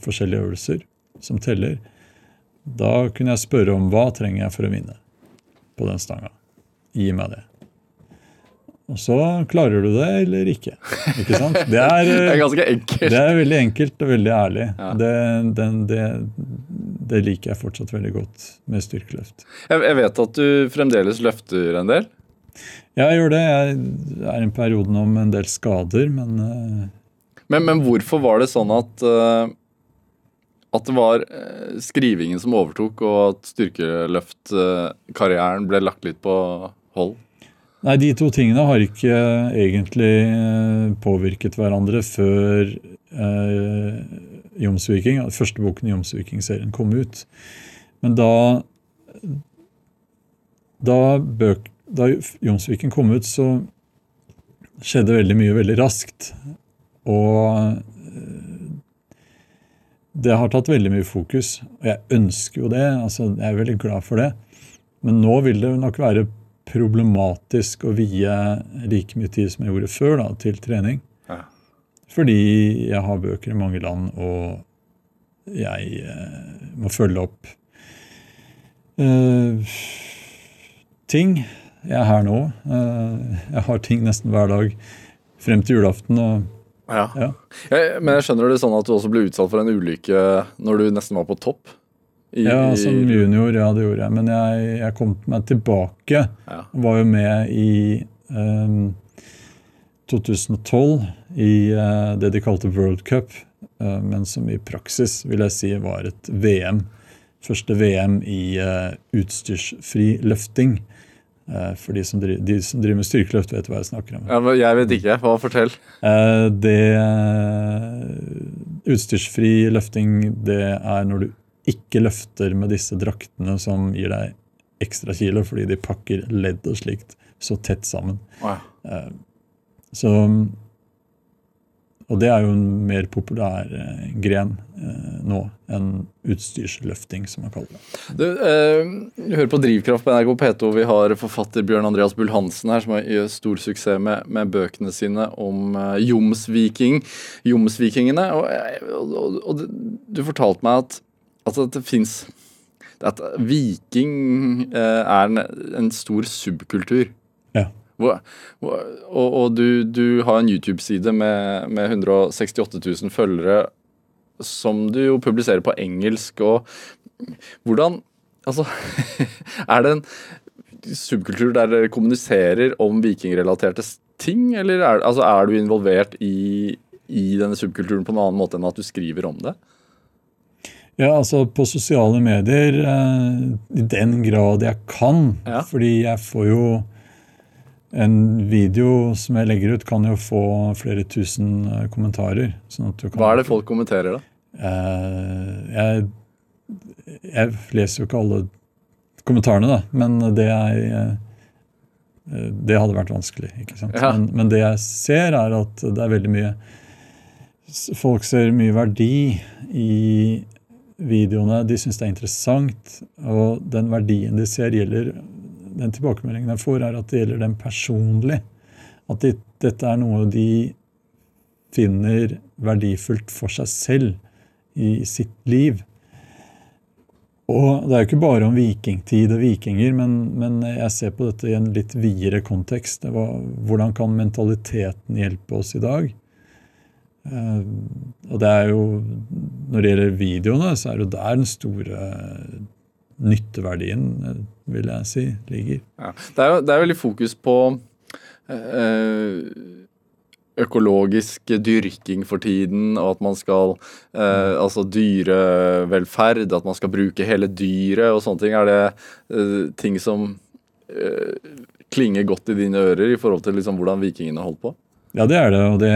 forskjellige øvelser som teller, da kunne jeg spørre om hva trenger jeg for å vinne på den stanga. Gi meg det. Og så klarer du det eller ikke. Ikke sant? Det er, det er ganske enkelt. Det er veldig enkelt og veldig ærlig. Ja. Det, den, det, det, liker jeg fortsatt veldig godt med styrkeløft. Jeg, jeg vet at du fremdeles løfter en del? Ja, jeg gjør det. Jeg er i en periode nå med en del skader, men uh... men, men, hvorfor var det sånn at uh, at det var skrivingen som overtok, og at styrkeløftkarrieren ble lagt litt på hold? Nei, de to tingene har ikke egentlig påvirket hverandre før eh, Jomsviking, første boken i Jomsviking-serien kom ut. Men da da da Jomsviken kom ut, så skjedde veldig mye veldig raskt. Og eh, det har tatt veldig mye fokus. Og jeg ønsker jo det. altså Jeg er veldig glad for det. Men nå vil det nok være problematisk å vie like mye tid som jeg gjorde før, da, til trening. Ja. Fordi jeg har bøker i mange land, og jeg eh, må følge opp eh, ting jeg er her nå. Eh, jeg har ting nesten hver dag frem til julaften. og ja. ja. Jeg, men jeg skjønner det sånn at du også ble utsatt for en ulykke når du nesten var på topp? I, ja, som junior, ja, det gjorde jeg. Men jeg, jeg kom meg tilbake. Ja. Var jo med i um, 2012 i uh, det de kalte World Cup, uh, men som i praksis vil jeg si var et VM. Første VM i uh, utstyrsfri løfting. For de som, driver, de som, driver, med styrkeløft, vet hva jeg snakker om. Ja, men jeg vet ikke. Hva Fortell. Det Utstyrsfri løfting, det er når du ikke løfter med disse draktene som gir deg ekstra kilo, fordi de pakker ledd og slikt så tett sammen. Wow. Eh, så og det er jo en mer populær eh, gren eh, nå enn utstyrsløfting, som man kaller det. Du, eh, hører på Drivkraft på NRK P2. Vi har forfatter Bjørn Andreas Bull Hansen her, som har stor suksess med, med, bøkene sine om eh, jomsviking, jomsvikingene. Og, og, og, og, du fortalte meg at, at det fins At viking eh, er en, en stor subkultur. Og, og du, du, har en YouTube-side med, med, 168 000 følgere som du jo publiserer på engelsk. og Hvordan Altså, er det en subkultur der dere kommuniserer om vikingrelaterte ting, eller er, altså, er du involvert i, i denne subkulturen på en annen måte enn at du skriver om det? Ja, altså på sosiale medier eh, i den grad jeg kan. Ja. Fordi jeg får jo en video som jeg legger ut, kan jo få flere tusen eh, kommentarer. Sånn Hva er det folk kommenterer, da? Eh, jeg, jeg, leser jo ikke alle kommentarene, da, men det eh, Det hadde vært vanskelig. ikke sant? Ja. Men, men, det jeg ser, er at det er veldig mye Folk ser mye verdi i videoene. De syns er interessant, og den verdien de ser, gjelder den tilbakemeldingen de får, er at det gjelder dem personlig. At de, dette er noe de finner verdifullt for seg selv i sitt liv. Og Det er jo ikke bare om vikingtid og vikinger, men, men jeg ser på dette i en litt videre kontekst. Hvordan kan mentaliteten hjelpe oss i dag? Uh, og det er jo, Når det gjelder videoene, så er det jo der den store nytteverdien, vil jeg si, ligger. Ja. Det, er jo, det er veldig fokus på øh, økologisk dyrking for tiden, og at man skal eh, Altså dyrevelferd, at man skal bruke hele dyret og sånne ting. Er det eh, ting som klinger godt i dine ører i forhold til liksom hvordan vikingene holdt på? Ja, det er det. Og det,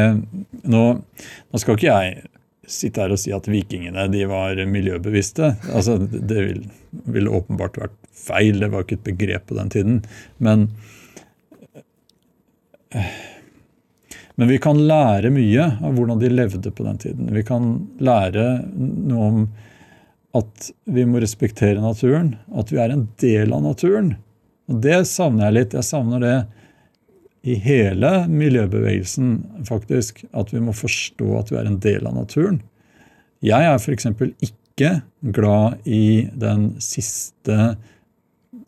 nå, nå skal ikke jeg sitte her og si at vikingene de var miljøbevisste. Altså, det ville vil åpenbart vært feil, det var ikke et begrep på den tiden. Men, men vi kan lære mye av hvordan de levde på den tiden. Vi kan lære noe om at vi må respektere naturen, at vi er en del av naturen. Og Det savner jeg litt. Jeg savner det i hele miljøbevegelsen, faktisk. At vi må forstå at vi er en del av naturen. Jeg er f.eks. ikke glad i den siste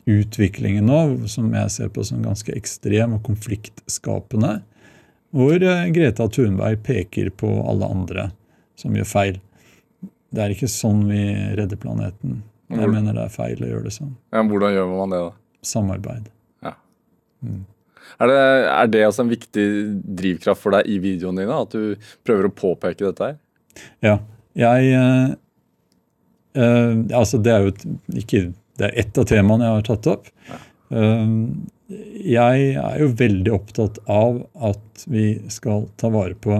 utviklingen nå, som jeg ser på som ganske ekstrem og konfliktskapende, hvor eh, Greta Thunberg peker på alle andre som gjør feil. Det er ikke sånn vi redder planeten. Jeg mener det er feil å gjøre det sånn. Ja, hvordan gjør man det, da? Samarbeid. Ja. Mm. Er, det, er det også en viktig drivkraft for deg i videoene dine? At du prøver å påpeke dette her? Ja. Jeg eh, eh, Altså, det er jo ikke Det er ett av temaene jeg har tatt opp. Ja. Eh, jeg er jo veldig opptatt av at vi skal ta vare på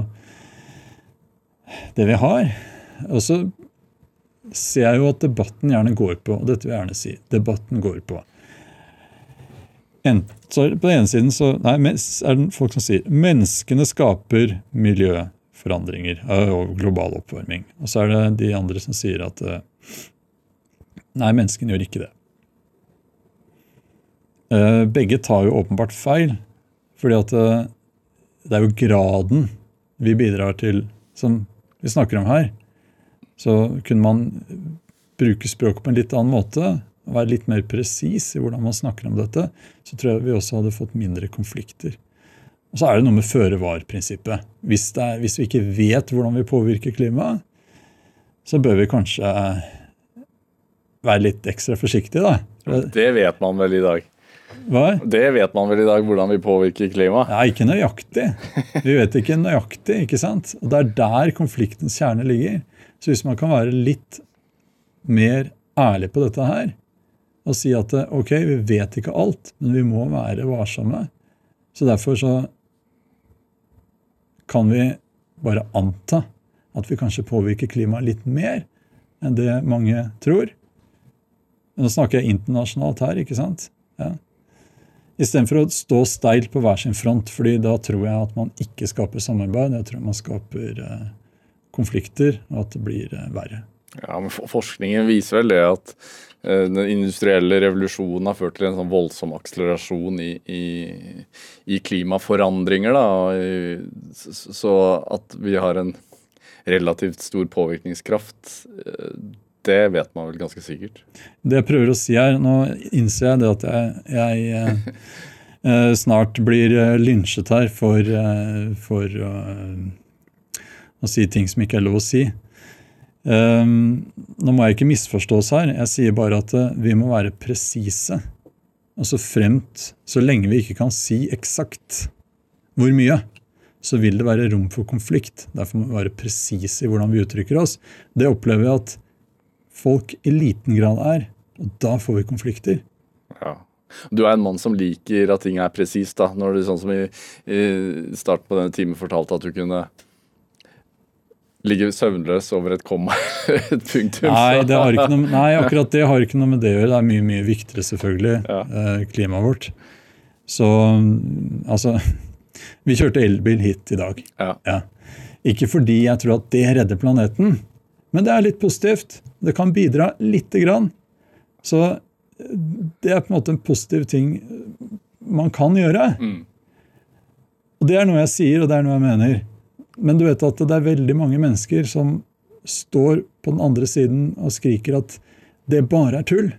det vi har. Og så ser jeg jo at debatten gjerne går på, og dette vil jeg gjerne si, debatten går på en, så På den ene siden så, nei, er det folk som sier menneskene skaper miljøforandringer og global oppvarming. Og så er det de andre som sier at eh, nei, menneskene gjør ikke det. Eh, begge tar jo åpenbart feil, fordi at eh, det er jo graden vi bidrar til, som vi snakker om her. Så kunne man bruke språket på en litt annen måte, være litt mer presis i hvordan man snakker om dette, så tror jeg vi også hadde fått mindre konflikter. Og så er det noe med føre-var-prinsippet. Hvis, hvis, vi ikke vet hvordan vi påvirker klimaet, så bør vi kanskje være litt ekstra forsiktige, da. Det vet man vel i dag? Hva? Det vet man vel i dag, hvordan vi påvirker klimaet? Ja, Ikke nøyaktig. Vi vet ikke nøyaktig. ikke sant? Og Det er der konfliktens kjerne ligger. Så hvis man kan være litt mer ærlig på dette her, og si at ok, vi vet ikke alt, men vi må være varsomme. Så derfor så kan vi bare anta at vi kanskje påvirker klimaet litt mer enn det mange tror. Nå snakker jeg internasjonalt her, ikke sant? Ja. Istedenfor å stå steilt på hver sin front, fordi da tror jeg at man ikke skaper samarbeid. Jeg tror man skaper eh, konflikter, og at det blir eh, verre. Ja, men Forskningen viser vel det at den industrielle revolusjonen har ført til en sånn voldsom akselerasjon i, i, i klimaforandringer. Da, så, at vi har en relativt stor påvirkningskraft, uh, det vet man vel ganske sikkert. Det jeg prøver å si her, Nå innser jeg det at jeg, jeg eh, snart blir lynsjet her for, for å si ting som ikke er lov å si. Um, nå må jeg ikke misforstås her. Jeg sier bare at uh, vi må være presise. Altså fremt Så lenge vi ikke kan si eksakt hvor mye, så vil det være rom for konflikt. Derfor må vi være presise i hvordan vi uttrykker oss. Det opplever jeg at folk i liten grad er. Og da får vi konflikter. Ja. Du er en mann som liker at ting er presist. Når du sånn som i, i starten på denne timen fortalte at du kunne ligger søvnløs over et komma, et punktum. Nei, noe, nei, akkurat det har ikke noe med det å gjøre. Det er mye mye viktigere, selvfølgelig, ja. Eh, klimaet vårt. Så altså Vi kjørte elbil hit i dag. Ja. Ja. Ikke fordi jeg tror at det redder planeten, men det er litt positivt. Det kan bidra lite grann. Så det er på en måte en positiv ting man kan gjøre. Mm. Og det er noe jeg sier, og det er noe jeg mener. Men du vet at det er veldig mange mennesker som står på den andre siden og skriker at det bare er tull.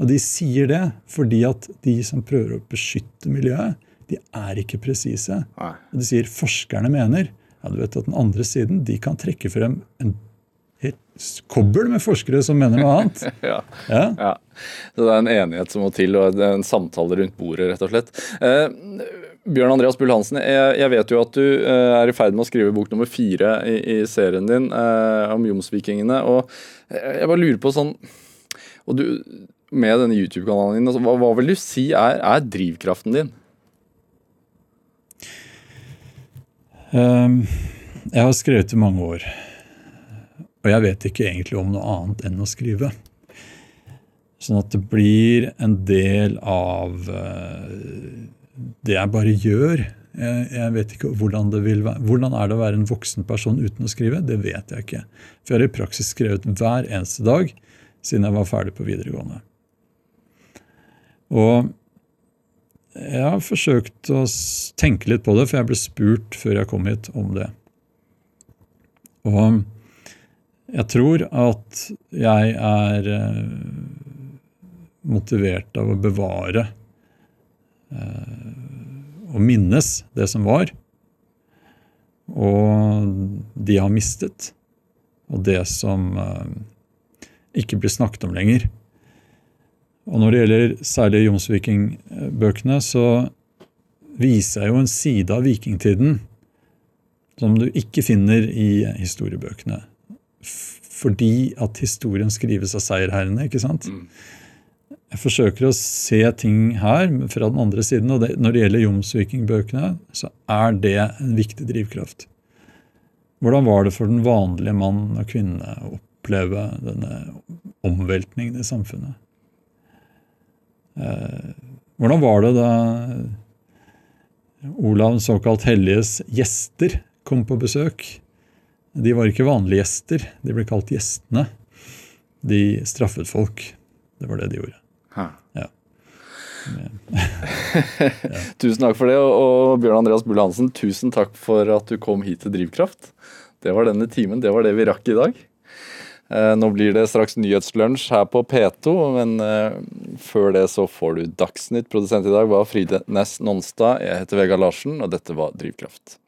Og de sier det fordi at de som prøver å beskytte miljøet, de er ikke presise. Og de sier forskerne mener. Ja, du vet at Den andre siden de kan trekke frem en helt kobbel med forskere som mener noe annet. ja. Ja. ja. Så det er en enighet som må til, og en samtale rundt bordet, rett og slett. Eh, Bjørn Andreas Bull Hansen, jeg, vet jo at du uh, er i ferd med å skrive bok nummer fire i, serien din uh, om jomsvikingene. og Jeg bare lurer på sånn og du, Med denne YouTube-kanalen din, altså, hva, vil du si er, er drivkraften din? Um, jeg har skrevet i mange år. Og jeg vet ikke egentlig om noe annet enn å skrive. Sånn at det blir en del av det jeg bare gjør. Jeg, vet ikke hvordan det vil være. Hvordan er det å være en voksen person uten å skrive? Det vet jeg ikke. For jeg har i praksis skrevet hver eneste dag siden jeg var ferdig på videregående. Og jeg har forsøkt å tenke litt på det, for jeg ble spurt før jeg kom hit om det. Og jeg tror at jeg er eh, motivert av å bevare eh, og minnes det som var, og de har mistet, og det som eh, ikke blir snakket om lenger. Og når det gjelder særlig Jomsviking-bøkene, så viser jeg jo en side av vikingtiden som du ikke finner i historiebøkene. Fordi at historien skrives av seierherrene, ikke sant? Mm. Jeg forsøker å se ting her fra den andre siden, og det, når det gjelder Jomsviking-bøkene, så er det en viktig drivkraft. Hvordan var det for den vanlige mann og kvinne å oppleve denne omveltningen i samfunnet? Eh, hvordan var det da Olav såkalt helliges gjester kom på besøk? De var ikke vanlige gjester, de ble kalt gjestene. De straffet folk. Det var det de gjorde. Tusen takk for det. Og Bjørn Andreas Bull Hansen, tusen takk for at du kom hit til Drivkraft. Det var denne timen. Det var det vi rakk i dag. Eh, nå blir det straks nyhetslunsj her på P2, men eh, før det så får du Dagsnytt. Produsent i dag var Fride Næss Nonstad. Jeg heter Vegard Larsen, og dette var Drivkraft.